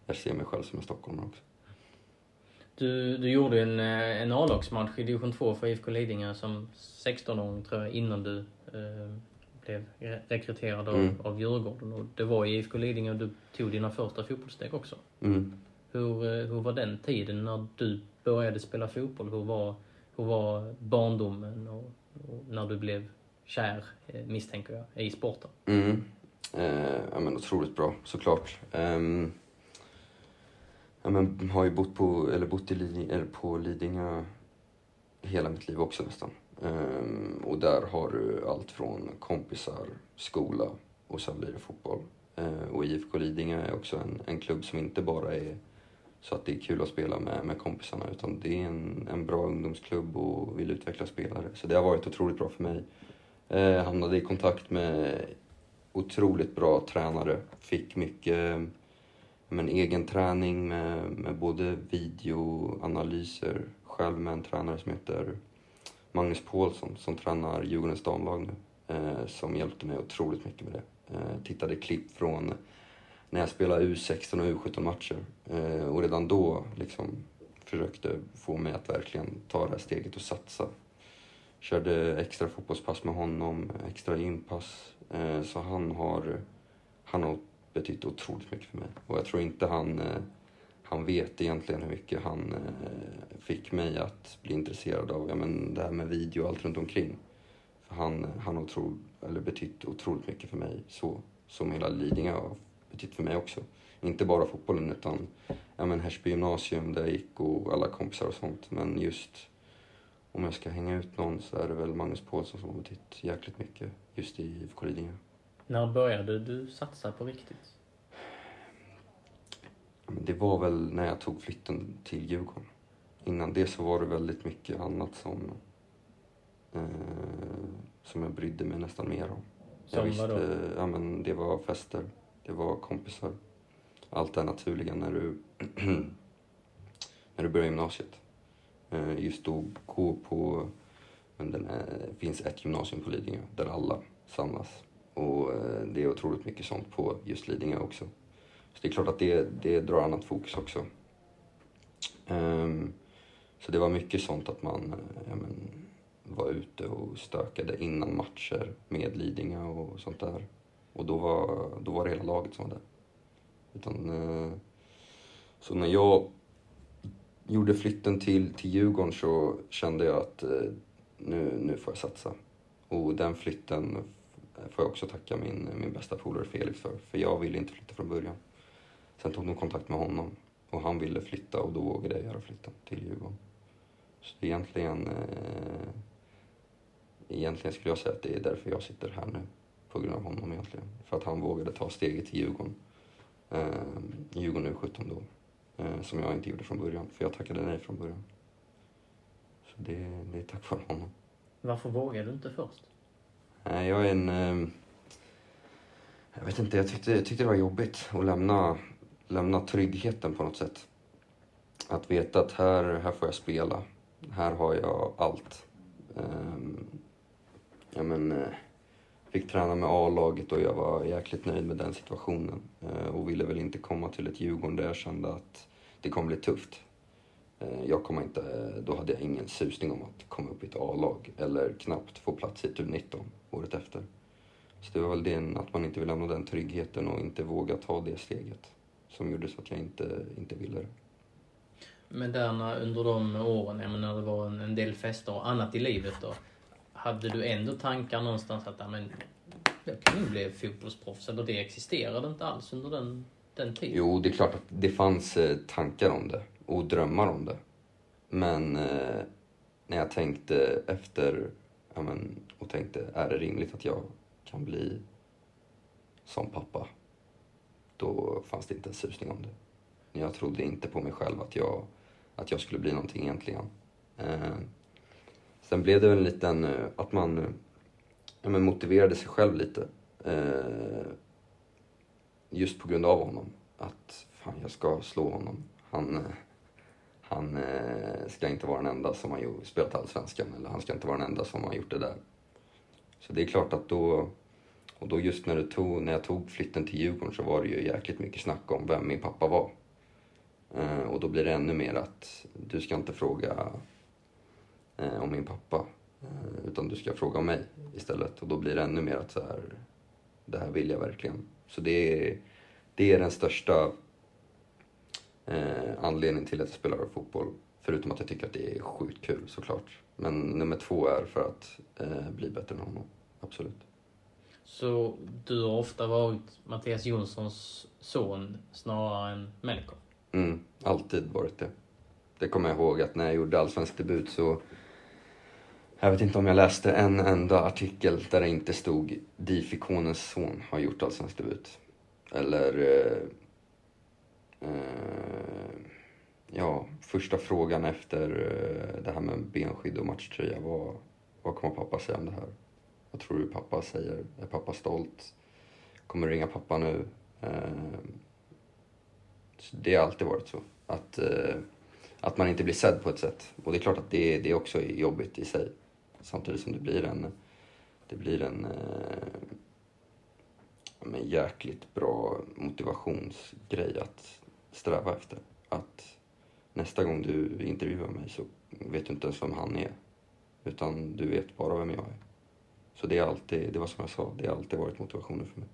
jag ser mig själv som en stockholmare också. Du, du gjorde en, eh, en A-lagsmatch i division 2 för IFK Lidingö som 16-åring tror jag, innan du eh, blev re- rekryterad av, Mm. av Djurgården. Och det var i IFK Lidingö du tog dina första fotbollssteg också. Mm. Hur, eh, hur var den tiden när du började spela fotboll? Hur var, hur var barndomen och, och när du blev kär, eh, misstänker jag, i sporten? Mm. Eh, ja, men otroligt bra, såklart. Ehm, ja, men har ju bott på, eller bott i Lidingö, eller på Lidingö hela mitt liv också nästan. Ehm, och där har du allt från kompisar, skola och sen blir det fotboll. Eh, och IFK Lidingö är också en, en klubb som inte bara är så att det är kul att spela med, med kompisarna utan det är en, en bra ungdomsklubb och vill utveckla spelare. Så det har varit otroligt bra för mig. Eh, hamnade i kontakt med otroligt bra tränare. Fick mycket eh, men, egen träning med, med både videoanalyser, själv med en tränare som heter Magnus Paulsson som tränar Djurgårdens damlag nu. Eh, som hjälpte mig otroligt mycket med det. Eh, tittade klipp från när jag spelade U16 och U17 matcher. Eh, och redan då liksom försökte få mig att verkligen ta det här steget och satsa. Körde extra fotbollspass med honom, extra gympass. Eh, så han har, han har betytt otroligt mycket för mig. Och jag tror inte han, eh, han vet egentligen hur mycket han eh, fick mig att bli intresserad av ja, men det här med video och allt runt omkring. För han, han har otro, eller betytt otroligt mycket för mig, så som hela Lidingö har betytt för mig också. Inte bara fotbollen utan ja, men Härsby gymnasium där jag gick och alla kompisar och sånt. Men just om jag ska hänga ut någon så är det väl Magnus Paulsson som har betytt jäkligt mycket just i IFK Lidingö. När började du satsa på riktigt? Det var väl när jag tog flytten till Djurgården. Innan det så var det väldigt mycket annat som, eh, som jag brydde mig nästan mer om. Som jag visste, vadå? ja, men det var fester, det var kompisar. Allt det naturliga när du, [CLEARS THROAT] när du börjar gymnasiet. Just då gå på, den är, det finns ett gymnasium på Lidingö där alla samlas. Och eh, det är otroligt mycket sånt på just Lidingö också. Så det är klart att det, det drar annat fokus också. Um, så det var mycket sånt att man eh, ja, men, var ute och stökade innan matcher med Lidingö och sånt där. Och då var, då var det hela laget som var där. Utan, eh, så när jag gjorde flytten till, till Djurgården så kände jag att eh, nu, nu får jag satsa. Och den flytten får jag också tacka min, min bästa polare Felix för. För jag ville inte flytta från början. Sen tog de kontakt med honom och han ville flytta och då vågade jag göra flytten till Djurgården. Så egentligen, eh, egentligen skulle jag säga att det är därför jag sitter här nu. På grund av honom egentligen. För att han vågade ta steget till Djurgården. Eh, Djurgården U17 då. Eh, som jag inte gjorde från början. För jag tackade nej från början. Så det, det är tack vare honom. Varför vågade du inte först? Nej, jag är en... Eh, jag vet inte, jag tyckte, jag tyckte det var jobbigt att lämna, lämna tryggheten på något sätt. Att veta att här, här får jag spela. Här har jag allt. Um, ja, men, eh, fick träna med A-laget och jag var jäkligt nöjd med den situationen. Eh, och ville väl inte komma till ett Djurgården där jag kände att det kommer bli tufft. Eh, jag kom inte, eh, då hade jag ingen susning om att komma upp i ett A-lag eller knappt få plats i ett U19 året efter. Så det var väl det att man inte vill lämna den tryggheten och inte våga ta det steget som gjorde så att jag inte, inte ville det. Men där under de åren, jag menar, när det var en del fester och annat i livet då. Hade du ändå tankar någonstans att, men, jag kan ju bli fotbollsproffs, eller det existerade inte alls under den, den tiden? Jo, det är klart att det fanns eh, tankar om det och drömmar om det. Men eh, när jag tänkte efter ja, men, och tänkte, är det rimligt att jag kan bli som pappa? Då fanns det inte en susning om det. Jag trodde inte på mig själv att jag, att jag skulle bli någonting egentligen. Eh, sen blev det väl en liten, eh, att man eh, ja, men motiverade sig själv lite. Eh, just på grund av honom. Att fan, jag ska slå honom. Han, eh, han eh, ska inte vara den enda som har gjort- spelat Allsvenskan. Eller han ska inte vara den enda som har gjort det där. Så det är klart att då, och då just när, tog, när jag tog flytten till Djurgården så var det ju jäkligt mycket snack om vem min pappa var. Eh, och då blir det ännu mer att du ska inte fråga eh, om min pappa. Eh, utan du ska fråga om mig istället. Och då blir det ännu mer att så här, det här vill jag verkligen. Så det är, det är den största eh, anledningen till att jag spelar fotboll. Förutom att jag tycker att det är sjukt kul såklart. Men nummer två är för att eh, bli bättre än honom. Absolut. Så du har ofta varit Mattias Jonssons son snarare än Melker? Mm, alltid varit det. Det kommer jag ihåg att när jag gjorde allsvensk debut så... Jag vet inte om jag läste en enda artikel där det inte stod DIF-ikonens son har gjort allsvensk debut. Eller... Eh, eh, ja, första frågan efter eh, det här med benskydd och matchtröja var vad kommer pappa säga om det här? Vad tror du pappa säger? Är pappa stolt? kommer du ringa pappa nu? Eh, så det har alltid varit så. Att, eh, att man inte blir sedd på ett sätt. Och det är klart att det, det också är jobbigt i sig. Samtidigt som det blir en, det blir en eh, jäkligt bra motivationsgrej att sträva efter. Att nästa gång du intervjuar mig så vet du inte ens vem han är. Utan du vet bara vem jag är. Så det är alltid, det var som jag sa, det har alltid varit motivationen för mig.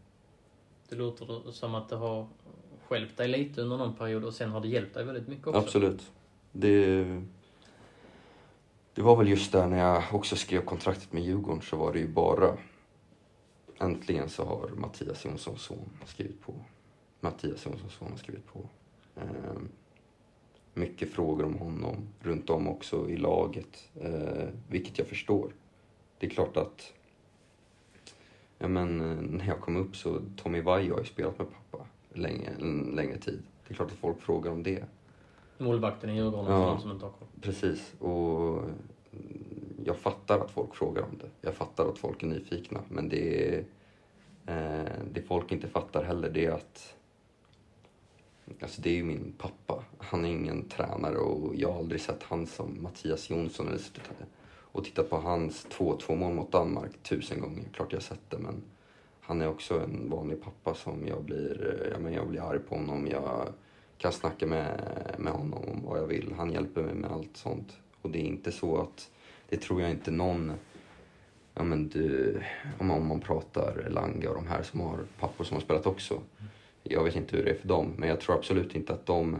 Det låter som att det har hjälpt dig lite under någon period och sen har det hjälpt dig väldigt mycket också. Absolut. Det, det var väl just där när jag också skrev kontraktet med Djurgården så var det ju bara Äntligen så har Mattias Jonssons son skrivit på. Mattias Jonssons son har skrivit på. Eh, mycket frågor om honom runt om också i laget, eh, vilket jag förstår. Det är klart att ja, men, eh, när jag kom upp så Tommy Vaiho har ju spelat med pappa länge, en längre tid. Det är klart att folk frågar om det. Målvakten i Djurgården ja, för de som inte har koll. Precis. Och jag fattar att folk frågar om det. Jag fattar att folk är nyfikna. Men det, eh, det folk inte fattar heller det är att Alltså det är ju min pappa. Han är ingen tränare och jag har aldrig sett han som Mattias Jonsson eller och tittat på hans 2-2 mål mot Danmark tusen gånger. Klart jag sett det men han är också en vanlig pappa som jag blir, ja, men jag blir arg på honom. Jag kan snacka med, med honom om vad jag vill. Han hjälper mig med allt sånt. Och det är inte så att, det tror jag inte någon, ja men du, om man, om man pratar Lange och de här som har pappor som har spelat också. Jag vet inte hur det är för dem, men jag tror absolut inte att de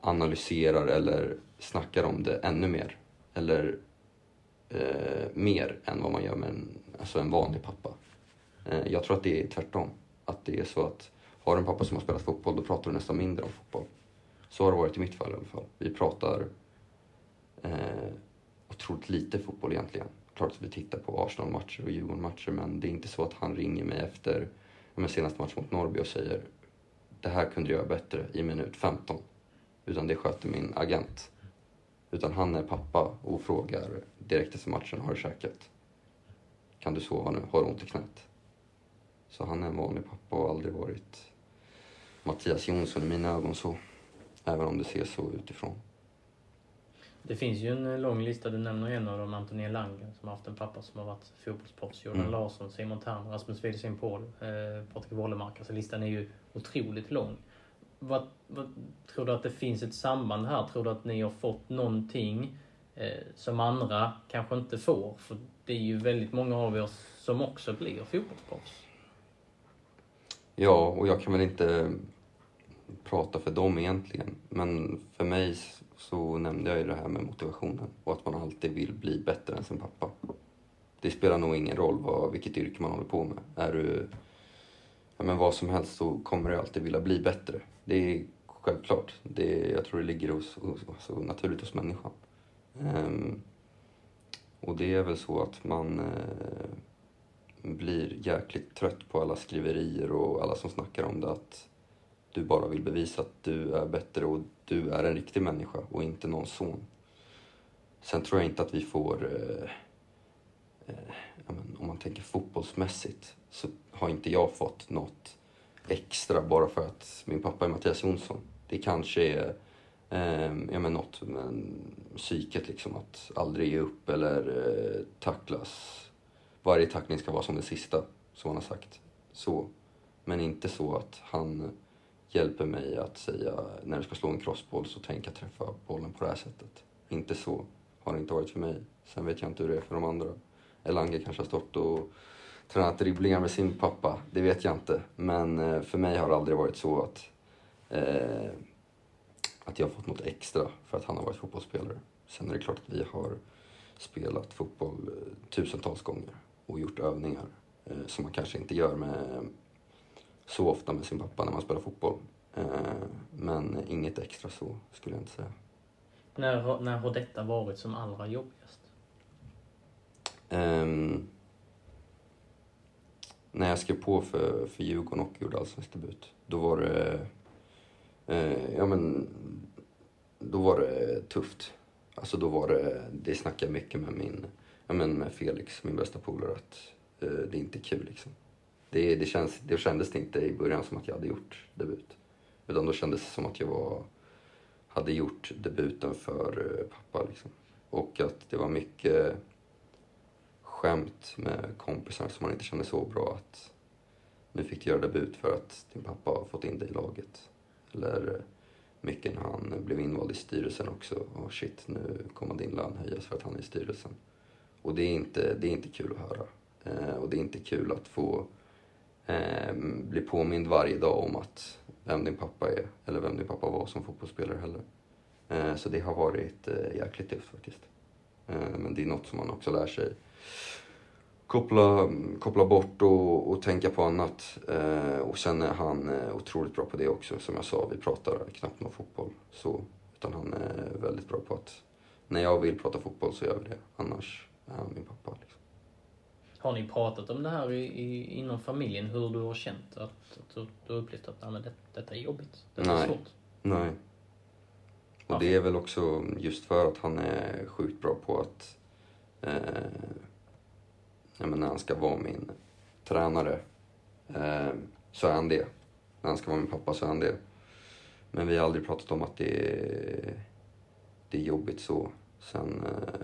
analyserar eller snackar om det ännu mer. Eller eh, mer än vad man gör med en, alltså en vanlig pappa. Eh, jag tror att det är tvärtom. Att det är så att har du en pappa som har spelat fotboll, då pratar du nästan mindre om fotboll. Så har det varit i mitt fall i alla fall. Vi pratar eh, otroligt lite fotboll egentligen. Klart att vi tittar på Arsenal-matcher och Djurgården-matcher men det är inte så att han ringer mig efter men senaste matchen mot Norrby och säger det här kunde du göra bättre i minut 15. Utan det sköter min agent. Utan han är pappa och frågar direkt efter matchen, har du käkat? Kan du sova nu? Har du ont i knät? Så han är en vanlig pappa och har aldrig varit Mattias Jonsson i mina ögon så. Även om det ser så utifrån. Det finns ju en lång lista. Du nämner en av dem, Antonia Langen, som har haft en pappa som har varit fotbollsproffs. Jordan mm. Larsson, Simon Thern, Rasmus Wiedesheim Paul, eh, Patrik Wålemark. Alltså listan är ju otroligt lång. Vad, vad, tror du att det finns ett samband här? Tror du att ni har fått någonting eh, som andra kanske inte får? För det är ju väldigt många av er som också blir fotbollsproffs. Ja, och jag kan väl inte prata för dem egentligen. Men för mig så nämnde jag ju det här med motivationen och att man alltid vill bli bättre än sin pappa. Det spelar nog ingen roll vad, vilket yrke man håller på med. Är du ja, men vad som helst så kommer du alltid vilja bli bättre. Det är självklart. Det, jag tror det ligger hos, hos, hos, naturligt hos människan. Um, och det är väl så att man uh, blir jäkligt trött på alla skriverier och alla som snackar om det. Att du bara vill bevisa att du är bättre och du är en riktig människa och inte någon son. Sen tror jag inte att vi får... Eh, eh, om man tänker fotbollsmässigt så har inte jag fått något extra bara för att min pappa är Mattias Jonsson. Det kanske är eh, ja, men något med psyket, liksom, att aldrig ge upp eller eh, tacklas. Varje tackling ska vara som den sista, som han har sagt. Så. Men inte så att han hjälper mig att säga när du ska slå en crossboll så tänk att träffa bollen på det här sättet. Inte så har det inte varit för mig. Sen vet jag inte hur det är för de andra. Elange kanske har stått och tränat dribblingar med sin pappa. Det vet jag inte. Men eh, för mig har det aldrig varit så att, eh, att jag har fått något extra för att han har varit fotbollsspelare. Sen är det klart att vi har spelat fotboll eh, tusentals gånger och gjort övningar eh, som man kanske inte gör med så ofta med sin pappa när man spelar fotboll. Eh, men inget extra så, skulle jag inte säga. När, när har detta varit som allra jobbigast? Um, när jag skrev på för, för Djurgården och gjorde allsvensk debut. Då var det... Eh, ja men... Då var det tufft. Alltså då var det... Det snackade jag mycket med min... Ja men med Felix, min bästa polare, att eh, det är inte kul liksom. Det, det, känns, det kändes det inte i början som att jag hade gjort debut. Utan då kändes det som att jag var, hade gjort debuten för eh, pappa. Liksom. Och att det var mycket skämt med kompisar som man inte kände så bra. att Nu fick du göra debut för att din pappa har fått in dig i laget. Eller eh, mycket när han blev invald i styrelsen också. Och shit, nu kommer din lön höjas för att han är i styrelsen. Och det är inte, det är inte kul att höra. Eh, och det är inte kul att få eh, bli påmind varje dag om att vem din pappa är, eller vem din pappa var som fotbollsspelare heller. Eh, så det har varit eh, jäkligt tufft faktiskt. Eh, men det är något som man också lär sig koppla, koppla bort och, och tänka på annat. Eh, och sen är han eh, otroligt bra på det också. Som jag sa, vi pratar knappt om fotboll. Så, utan han är väldigt bra på att när jag vill prata fotboll så gör vi det. Annars är han min pappa. Liksom. Har ni pratat om det här i, i, inom familjen? Hur du har känt? Att, att du, har upplevt att nej, det, detta är jobbigt? Detta Nej. är svårt? Nej. Och det är väl också just för att han är sjukt bra på att eh, när han ska vara min tränare eh, så är han det. När han ska vara min pappa så är han det. Men vi har aldrig pratat om att det är, det är jobbigt så. Sen eh,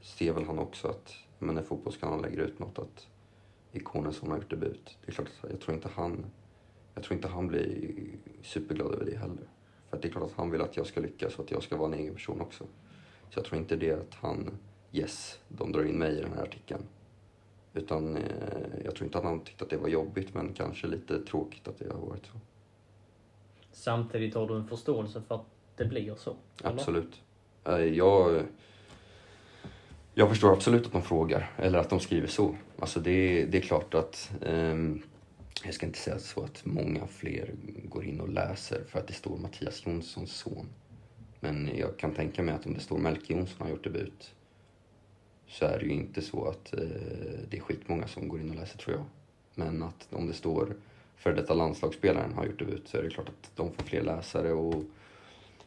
ser väl han också att men när fotbollskanalen lägger ut något att Ikonesson har gjort debut. Det är klart att jag tror inte han, jag tror inte han blir superglad över det heller. För att det är klart att han vill att jag ska lyckas och att jag ska vara en egen person också. Så jag tror inte det att han, yes, de drar in mig i den här artikeln. Utan eh, jag tror inte att han tyckte att det var jobbigt men kanske lite tråkigt att det har varit så. Samtidigt har du en förståelse för att det blir så? eller? Absolut. Eh, Jag, jag förstår absolut att de frågar, eller att de skriver så. Alltså det, det är klart att, um, jag ska inte säga så att många fler går in och läser för att det står Mattias Jonssons son. Men jag kan tänka mig att om det står Melke Jonsson har gjort debut så är det ju inte så att eh, det är skitmånga som går in och läser tror jag. Men att om det står för detta landslagsspelaren har gjort debut så är det klart att de får fler läsare och,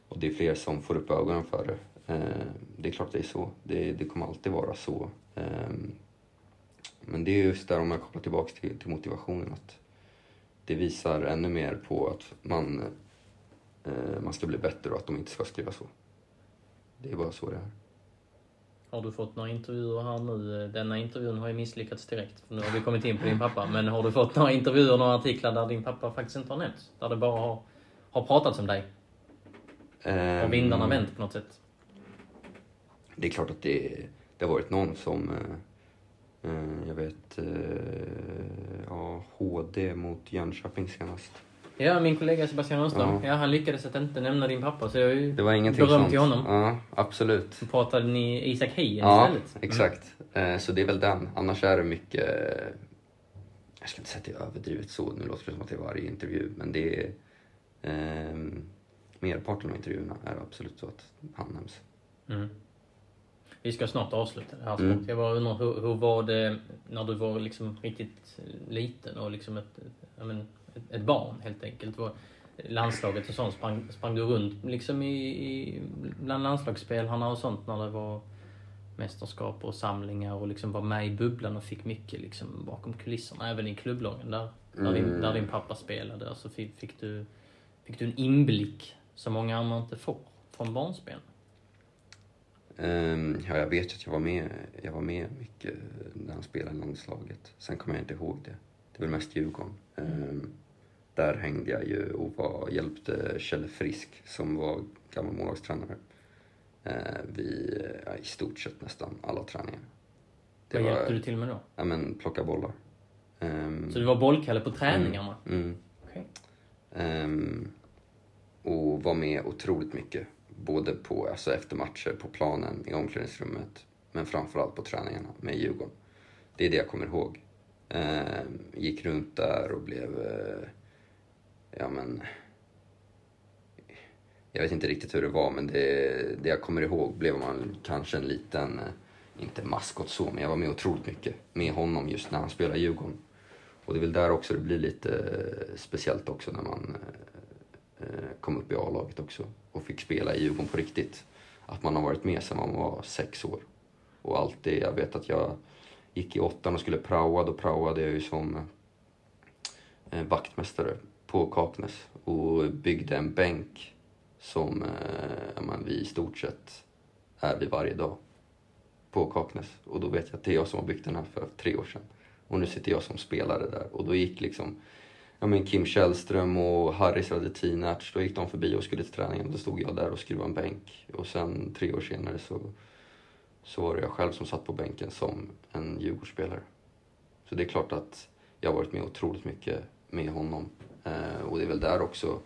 och det är fler som får upp ögonen för det. Eh, det är klart det är så. Det, det kommer alltid vara så. Eh, men det är just där om jag kopplar tillbaka till, till motivationen att det visar ännu mer på att man, eh, man ska bli bättre och att de inte ska skriva så. Det är bara så det är. Har du fått några intervjuer här nu? Denna intervjun har ju misslyckats direkt. För nu har vi kommit in på din pappa. Men har du fått några intervjuer, några artiklar där din pappa faktiskt inte har nämnts? Där det bara har, har pratats om dig? Har Ehm, vindarna vänt på något sätt? Det är klart att det, det har varit någon som, eh, eh, jag vet, eh, ja, HD mot Jönköping senast. Ja, min kollega Sebastian Rönnström. Ja. Ja. han lyckades att inte nämna din pappa. Så jag är ju Det var ingenting beröm sånt. till honom. Ja, absolut. Så pratade ni Isak Heien Ja, istället. Mm. exakt. Eh, Så det är väl den. Annars är det mycket, jag ska inte säga att det är överdrivet så, nu låter det som att det är varje intervju, men det är, eh, merparten av intervjuerna är absolut så att han nämns. Mm. Vi ska snart avsluta det här Mm. Jag bara undrar, hur, hur var det när du var liksom riktigt liten och liksom ett, men, ett, ett barn helt enkelt? Var landslaget och sånt, sprang, sprang du runt liksom i, i, bland landslagsspelarna och sånt när det var mästerskap och samlingar och liksom var med i bubblan och fick mycket liksom bakom kulisserna, även i klubblagen där, där, din, Mm. där din pappa spelade. Alltså fick, fick, du, fick du en inblick som många andra inte får från barnspel? Ehm, Ja, jag vet att jag var med, jag var med mycket när han spelade i landslaget. Sen kommer jag inte ihåg det. Det väl mest Djurgården. Ehm, Där hängde jag ju och var, hjälpte Kjell Frisk som var gammal målvaktstränare. eh, vid ja, i stort sett nästan alla träningar. Vad hjälpte du till med då? Ja, men plocka bollar. Ehm, Så du var bollkalle på träningarna? Mm. Okej. Ehm, och var med otroligt mycket. Både på, alltså efter matcher, på planen, i omklädningsrummet. Men framförallt på träningarna med Djurgården. Det är det jag kommer ihåg. Eh, gick runt där och blev... Eh, ja men... Jag vet inte riktigt hur det var men det, det jag kommer ihåg blev man kanske en liten, eh, inte maskot så, men jag var med otroligt mycket med honom just när han spelade Djurgården. Och det är väl där också det blir lite eh, speciellt också när man eh, Eh, kom upp i A-laget också och fick spela i Djurgården på riktigt. Att man har varit med sedan man var sex år. Och alltid, jag vet att jag gick i åttan och skulle praoa, då praoade jag ju som eh, vaktmästare på Kaknäs och byggde en bänk som eh, man, vi i stort sett är vid varje dag på Kaknäs. Och då vet jag att det är jag som har byggt den här för tre år sedan. Och nu sitter jag som spelare där. Och då gick liksom ja, men Kim Källström och Harris Radetinac, då gick de förbi och skulle till träningen. Då stod jag där och skruvade en bänk. Och sen tre år senare så, så var det jag själv som satt på bänken som en Djurgårdsspelare. Så det är klart att jag har varit med otroligt mycket med honom. Eh, och det är väl där också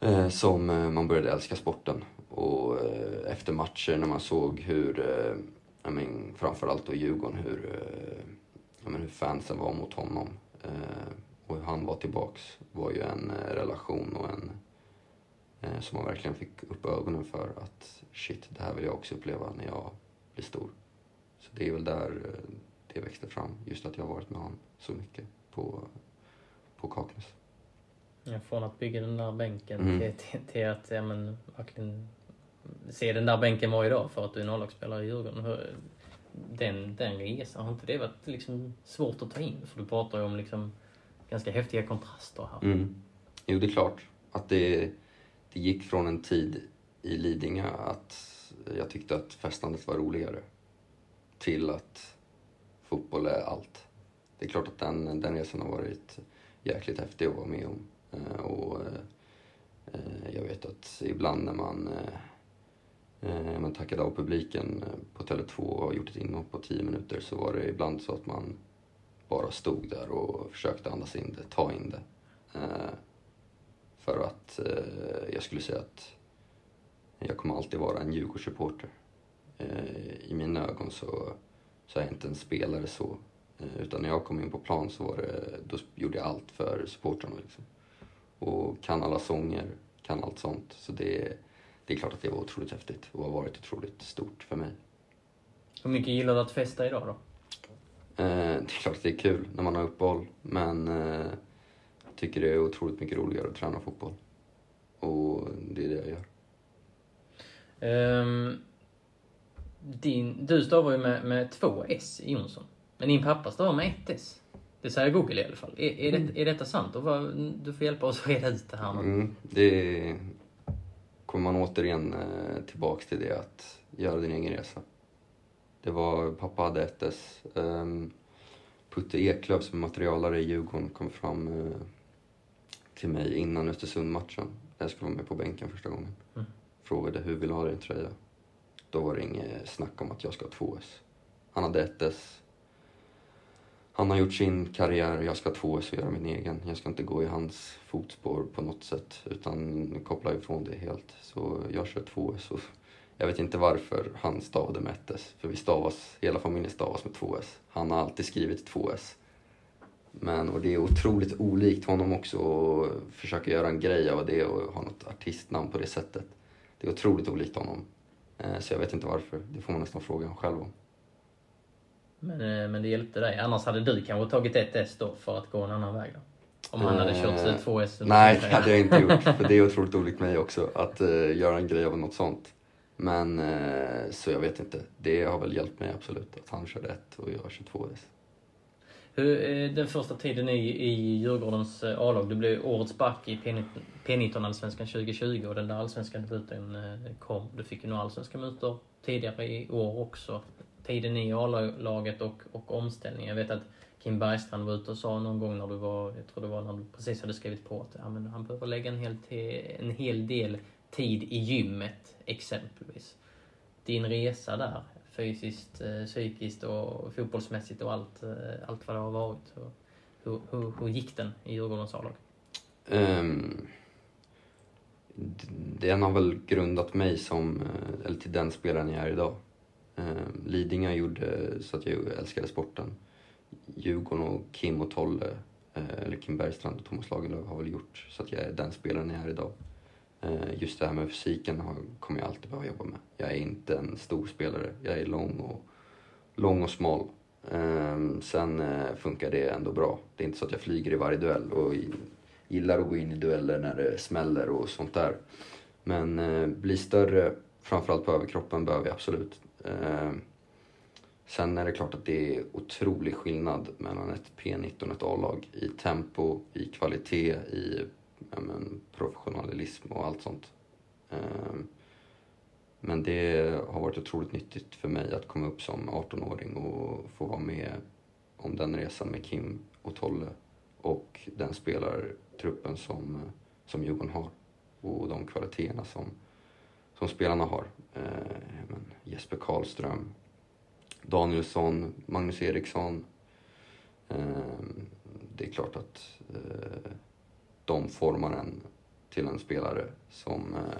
eh, som eh, man började älska sporten. Och eh, efter matcher när man såg hur, eh, jag men, framförallt då Djurgården, hur, eh, men, hur fansen var mot honom eh, och hur han var tillbaks var ju en eh, relation och en eh, som man verkligen fick upp ögonen för att shit, det här vill jag också uppleva när jag blir stor. Så det är väl där eh, det växte fram, just att jag har varit med honom så mycket på, på Kaknäs. Ja, från att bygga den där bänken Mm. till, till, till att ja, men, verkligen se den där bänken varje dag för att du är en A-lagsspelare i Djurgården. Hur- Den, den resan, har inte det varit liksom svårt att ta in? För du pratar ju om liksom ganska häftiga kontraster här. Mm. Jo, det är klart att det, det gick från en tid i Lidingö att jag tyckte att festandet var roligare till att fotboll är allt. Det är klart att den, den resan har varit jäkligt häftig att vara med om. Eh, och eh, jag vet att ibland när man eh, man tackade av publiken på Tele2 och gjort ett inhopp på 10 minuter så var det ibland så att man bara stod där och försökte andas in det, ta in det. Eh, för att eh, jag skulle säga att jag kommer alltid vara en Djurgårdssupporter. Eh, I mina ögon så, så är jag inte en spelare så. Eh, utan när jag kom in på plan så var det, då gjorde jag allt för supportrarna liksom. Och kan alla sånger, kan allt sånt. Så det, det är klart att det var otroligt häftigt och har varit otroligt stort för mig. Hur mycket gillar du att festa idag då? Eh, det är klart att det är kul när man har uppehåll, men eh, jag tycker det är otroligt mycket roligare att träna fotboll. Och det är det jag gör. Ehm, din, du stavar ju med, med två S i Jonsson. Men din pappa stavar med ett S. Det säger Google i alla fall. Är, är, det, är detta sant? Och vad, du får hjälpa oss att reda ut det här. Mm, det kommer man återigen eh, tillbaks till det att göra din egen resa. Det var, pappa hade ett S. Um, Putte Eklöf som materialare i Djurgården kom fram eh, till mig innan Östersund-matchen. Jag skulle vara med på bänken första gången. Mm. Frågade hur vill du ha din tröja? Då var det inget snack om att jag ska ha två S. Han hade ett S. Han har gjort sin karriär, jag ska ha två S och göra min egen. Jag ska inte gå i hans fotspår på något sätt utan koppla ifrån det helt. Så jag kör två S. Och jag vet inte varför han stavade med ett S, för vi stavas, hela familjen stavas med två S. Han har alltid skrivit två S. Men, och det är otroligt olikt honom också att försöka göra en grej av det och ha något artistnamn på det sättet. Det är otroligt olikt honom. Eh, Så jag vet inte varför. Det får man nästan fråga honom själv om. Men, eh, men det hjälpte dig. Annars hade du kanske tagit ett S då för att gå en annan väg då? Om han hade kört Eh, två S? Nej, det hade jag inte gjort. För det är otroligt olikt mig också att eh, göra en grej av något sånt. Men eh, så jag vet inte. Det har väl hjälpt mig absolut att han körde ett och jag kör två S. Hur, den första tiden i, i Djurgårdens eh, A-lag, du blev årets back i P19-allsvenskan 2020 och den där allsvenska debuten eh, kom. Du fick ju några allsvenska mutor tidigare i år också. Tiden i A-laget och, och omställningen. Jag vet att Kim Bergstrand var ute och sa någon gång när du var, jag tror det var när du precis hade skrivit på att ja, men han behöver lägga en hel, te, en hel del tid i gymmet exempelvis. Din resa där, fysiskt, eh, psykiskt och fotbollsmässigt och allt, eh, allt vad det har varit. Hur, hur, hur gick den i Djurgårdens A-lag? Um, den har väl grundat mig som, eh, eller till den spelaren jag är idag. Um, Lidingö gjorde så att jag älskade sporten. Djurgården och Kim och Tolle, eller Kim Bergstrand och Thomas Lagerlöf har väl gjort så att jag är den spelaren jag är idag. Eh, just det här med fysiken kommer jag alltid behöva jobba med. Jag är inte en stor spelare. Jag är lång och, lång och smal. Ehm, sen eh, funkar det ändå bra. Det är inte så att jag flyger i varje duell och gillar att gå in i dueller när det smäller och sånt där. Men eh, bli större, framförallt på överkroppen, behöver jag absolut. Ehm, sen är det klart att det är otrolig skillnad mellan ett P19 och ett A-lag i tempo, i kvalitet, i men, professionalism och allt sånt. Um, men det har varit otroligt nyttigt för mig att komma upp som 18-åring och få vara med om den resan med Kim och Tolle och den spelartruppen som, som Djurgården har och de kvaliteterna som, som spelarna har. Eh, men Jesper Karlström, Danielsson, Magnus Eriksson. Eh, det är klart att eh, de formar en till en spelare som eh,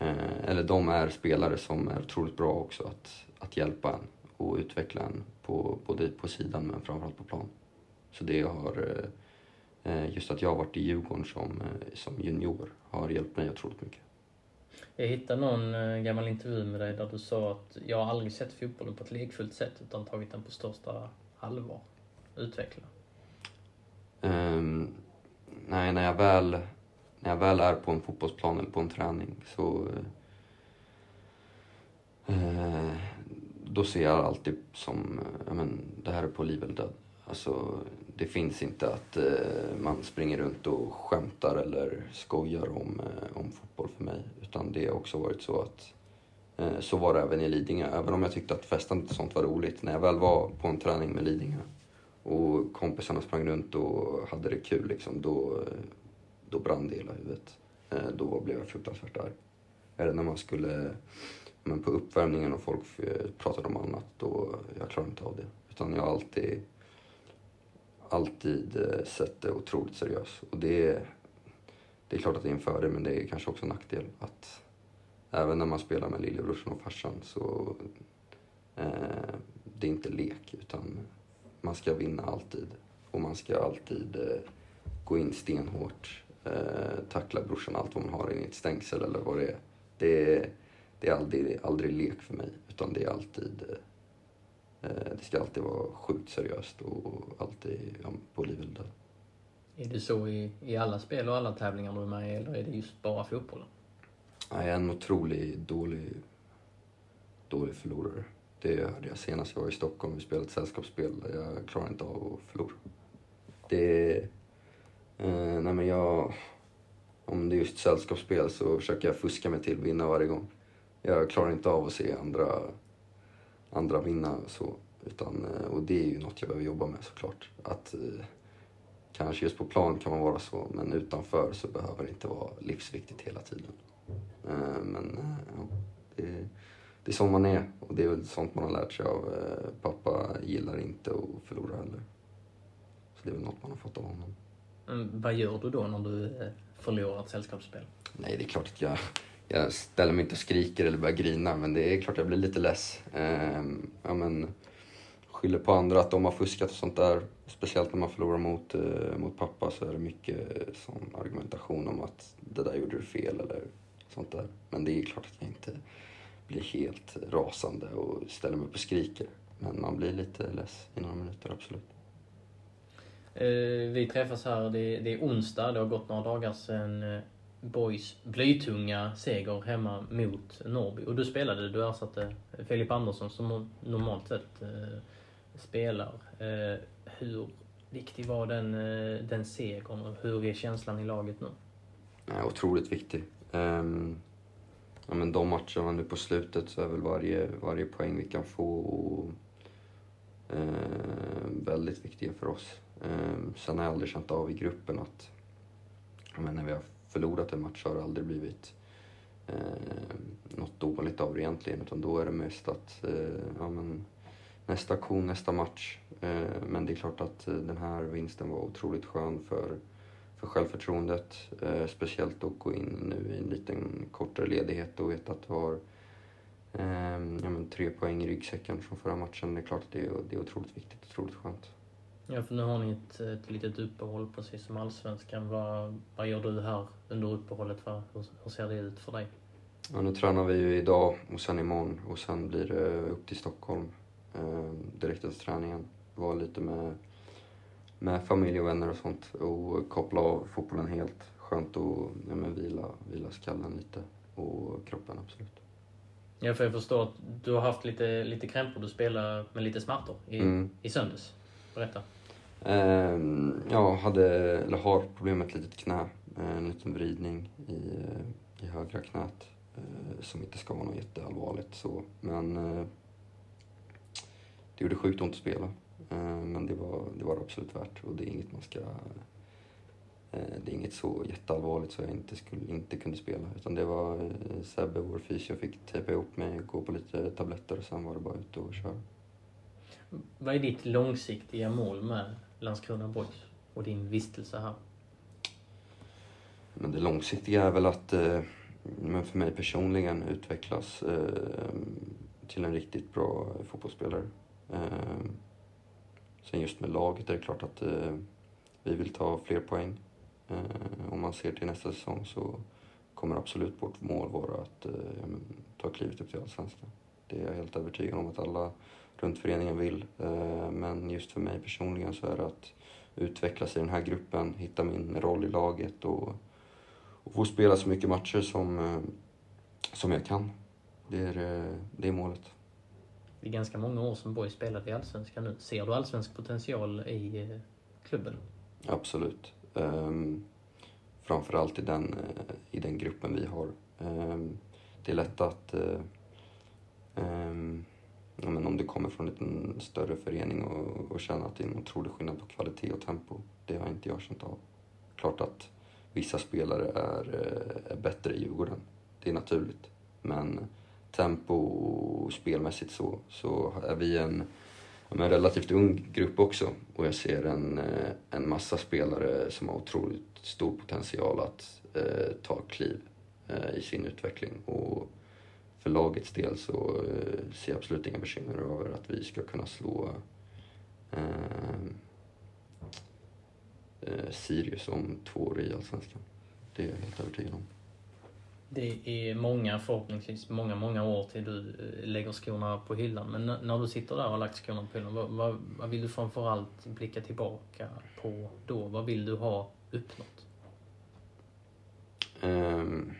Eh, eller de är spelare som är otroligt bra också att, att hjälpa en och utveckla en på, både på sidan men framförallt på plan. Så det har, eh, just att jag har varit i Djurgården som, eh, som junior har hjälpt mig otroligt mycket. Jag hittade någon gammal intervju med dig där du sa att jag har aldrig sett fotbollen på ett lekfullt sätt utan tagit den på största allvar. Utveckla. Um, nej, när jag väl när jag väl är på en fotbollsplan eller på en träning så eh, då ser jag alltid som, ja men det här är på liv eller död. Alltså, det finns inte att eh, man springer runt och skämtar eller skojar om, eh, om fotboll för mig. Utan det har också varit så att eh, så var det även i Lidingö. Även om jag tyckte att festandet och sånt var roligt. När jag väl var på en träning med Lidingö och kompisarna sprang runt och hade det kul liksom, då, då brann det i hela huvudet. Eh, då blev jag fruktansvärt arg. Eller när man skulle, men på uppvärmningen och folk eh, pratade om annat, då jag klarade inte av det. Utan jag har alltid, alltid eh, sett det otroligt seriöst. Och det, det är klart att det är en fördel, men det är kanske också en nackdel. Att även när man spelar med lillebrorsan och farsan så eh, det är inte lek, utan man ska vinna alltid. Och man ska alltid eh, gå in stenhårt eh, tackla brorsan allt vad man har i ett stängsel eller vad det är. Det är, det är aldrig, aldrig lek för mig, utan det är alltid eh, det ska alltid vara sjukt seriöst och alltid ja, på liv eller död. Är det så i, i alla spel och alla tävlingar du är med i, eller är det just bara fotbollen? Jag är en otroligt dålig, dålig förlorare. Det hörde jag senast jag var i Stockholm Vi spelade ett sällskapsspel. Jag klarar inte av att förlora. Det Eh, nej men jag... Om det är just sällskapsspel så försöker jag fuska mig till vinna varje gång. Jag klarar inte av att se andra, andra vinna så. Utan, eh, och det är ju något jag behöver jobba med såklart. Att, eh, kanske just på plan kan man vara så, men utanför så behöver det inte vara livsviktigt hela tiden. Eh, men eh, ja, det, det är så man är och det är väl sånt man har lärt sig av. Eh, pappa gillar inte att förlora heller. Så det är väl något man har fått av honom. Mm, vad gör du då när du eh, förlorar ett sällskapsspel? Nej, det är klart att jag, jag ställer mig inte och skriker eller börjar grina, men det är klart att jag blir lite less. Eh, ja, men, skyller på andra att de har fuskat och sånt där. Speciellt när man förlorar mot, eh, mot pappa så är det mycket sån argumentation om att det där gjorde du fel eller sånt där. Men det är klart att jag inte blir helt rasande och ställer mig upp och skriker. Men man blir lite less i några minuter, absolut. Eh, vi träffas här, det, är onsdag, det har gått några dagar sedan eh, Boys blytunga seger hemma mot Norrby. Och du spelade, du ersatte Filip Andersson som normalt sett eh, spelar. Hur viktig var den, den segern och hur är känslan i laget nu? Otroligt viktig. Um, ja, men de matcherna nu på slutet så är väl varje, varje poäng vi kan få och, eh, väldigt viktiga för oss. Eh, sen har jag aldrig känt av i gruppen att men när vi har förlorat en match så har det aldrig blivit eh, något dåligt av det egentligen. Utan då är det mest att eh, ja, men, nästa aktion, nästa match. Eh, men det är klart att eh, den här vinsten var otroligt skön för, för självförtroendet. Eh, speciellt att gå in nu i en liten kortare ledighet och veta att du har eh, ja, men, tre poäng i ryggsäcken från förra matchen. Det är klart att det är, det är otroligt viktigt, otroligt skönt. Ja, för nu har ni ett, ett litet uppehåll precis som Allsvenskan. Vad, vad gör du här under uppehållet? Vad, hur, hur ser det ut för dig? Ja, nu tränar vi ju idag och sen imorgon och sen blir det upp till Stockholm eh, direkt efter träningen. Vara lite med, med familj och vänner och sånt och koppla av fotbollen helt. Skönt att ja, men vila, vila skallen lite och kroppen absolut. Ja, för jag förstår att du har haft lite, lite krämpor. Du spelar med lite smärtor i, Mm. i söndags. Berätta. Ehm, jag hade, eller har problem med ett litet knä. En liten vridning i, i högra knät. eh, Som inte ska vara något jätteallvarligt så. Men eh, det gjorde sjukt ont att spela. Eh, Men det var, det var absolut värt och det är inget man ska... eh, Det är inget så jätteallvarligt så jag inte, skulle, inte kunde spela. Utan det var eh, Sebbe, vår fysio, fick tejpa ihop mig, gå på lite tabletter och sen var det bara ut och köra. Vad är ditt långsiktiga mål med Landskrona Boys och din vistelse här? Men det långsiktiga är väl att, men för mig personligen, utvecklas till en riktigt bra fotbollsspelare. Sen just med laget är det klart att eh, vi vill ta fler poäng. Eh, om man ser till nästa säsong så kommer absolut vårt mål vara att eh, ta klivet upp till Allsvenskan. Det är jag helt övertygad om att alla runt föreningen vill. Eh, men just för mig personligen så är det att utvecklas i den här gruppen, hitta min roll i laget och och få spela så mycket matcher som, eh, som jag kan. Det är, eh, det är målet. Det är ganska många år som Borg spelade i Allsvenskan nu. Ser du allsvensk potential i eh, klubben? Absolut. Um, framförallt i den, eh, i den gruppen vi har. Um, det är lätt att... eh, ehm, ja, men om du kommer från en större förening och, och känner att det är en otrolig skillnad på kvalitet och tempo. Det har inte jag känt av. Klart att vissa spelare är, eh, är bättre i Djurgården. Det är naturligt. Men tempo och spelmässigt så, så är vi en, en relativt ung grupp också. Och jag ser en, eh, en massa spelare som har otroligt stor potential att eh, ta kliv eh, i sin utveckling. Och för lagets del så eh, ser jag absolut inga bekymmer över att vi ska kunna slå eh, eh, Sirius om två år i Allsvenskan. Det är jag helt övertygad om. Det är många, förhoppningsvis många, många år till du eh, lägger skorna på hyllan. Men när du sitter där och har lagt skorna på hyllan, vad, vad, vad vill du framförallt blicka tillbaka på då? Vad vill du ha uppnått? Um,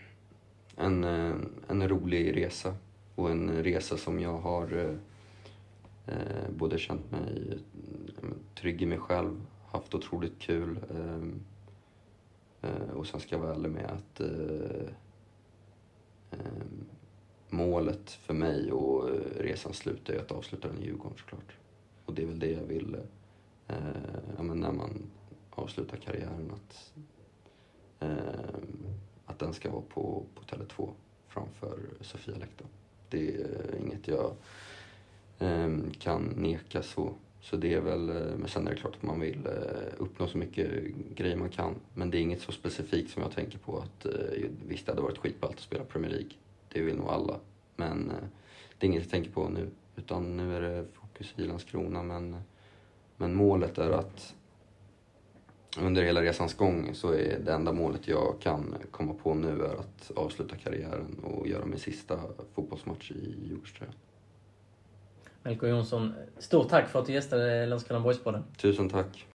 en, eh, en rolig resa och en resa som jag har uh, både känt mig trygg i mig själv, haft otroligt kul ehm, uh, och sen ska jag vara ärlig med att uh, Eh, målet för mig och eh, resan slutar slut är att avsluta den i Djurgården såklart. Och det är väl det jag vill, eh, ja, men när man avslutar karriären, att eh, att den ska vara på, på Tele2 framför Sofia läktaren. Det är inget jag eh, kan neka så. Så det är väl, eh, men sen är det klart att man vill eh, uppnå så mycket grejer man kan. Men det är inget så specifikt som jag tänker på att eh, visst det hade varit skitballt att spela Premier League. Det vill nog alla. Men det är inget jag tänker på nu. Utan nu är det fokus i Landskrona. Men, men målet är att under hela resans gång så är det enda målet jag kan komma på nu är att avsluta karriären och göra min sista fotbollsmatch i Djurgårdströjan. Melker Jonsson, stort tack för att du gästade Landskrona Boys-podden. Tusen tack!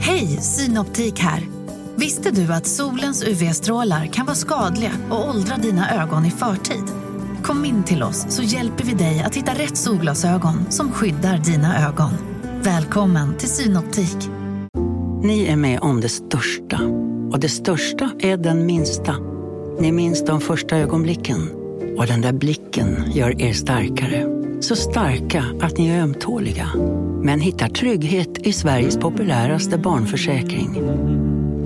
Hej, Synoptik här. Visste du att solens UV-strålar kan vara skadliga och åldra dina ögon i förtid? Kom in till oss så hjälper vi dig att hitta rätt solglasögon som skyddar dina ögon. Välkommen till Synoptik. Ni är med om det största. Och det största är den minsta. Ni minns de första ögonblicken. Och den där blicken gör er starkare. Så starka att ni är ömtåliga. Men hittar trygghet i Sveriges populäraste barnförsäkring.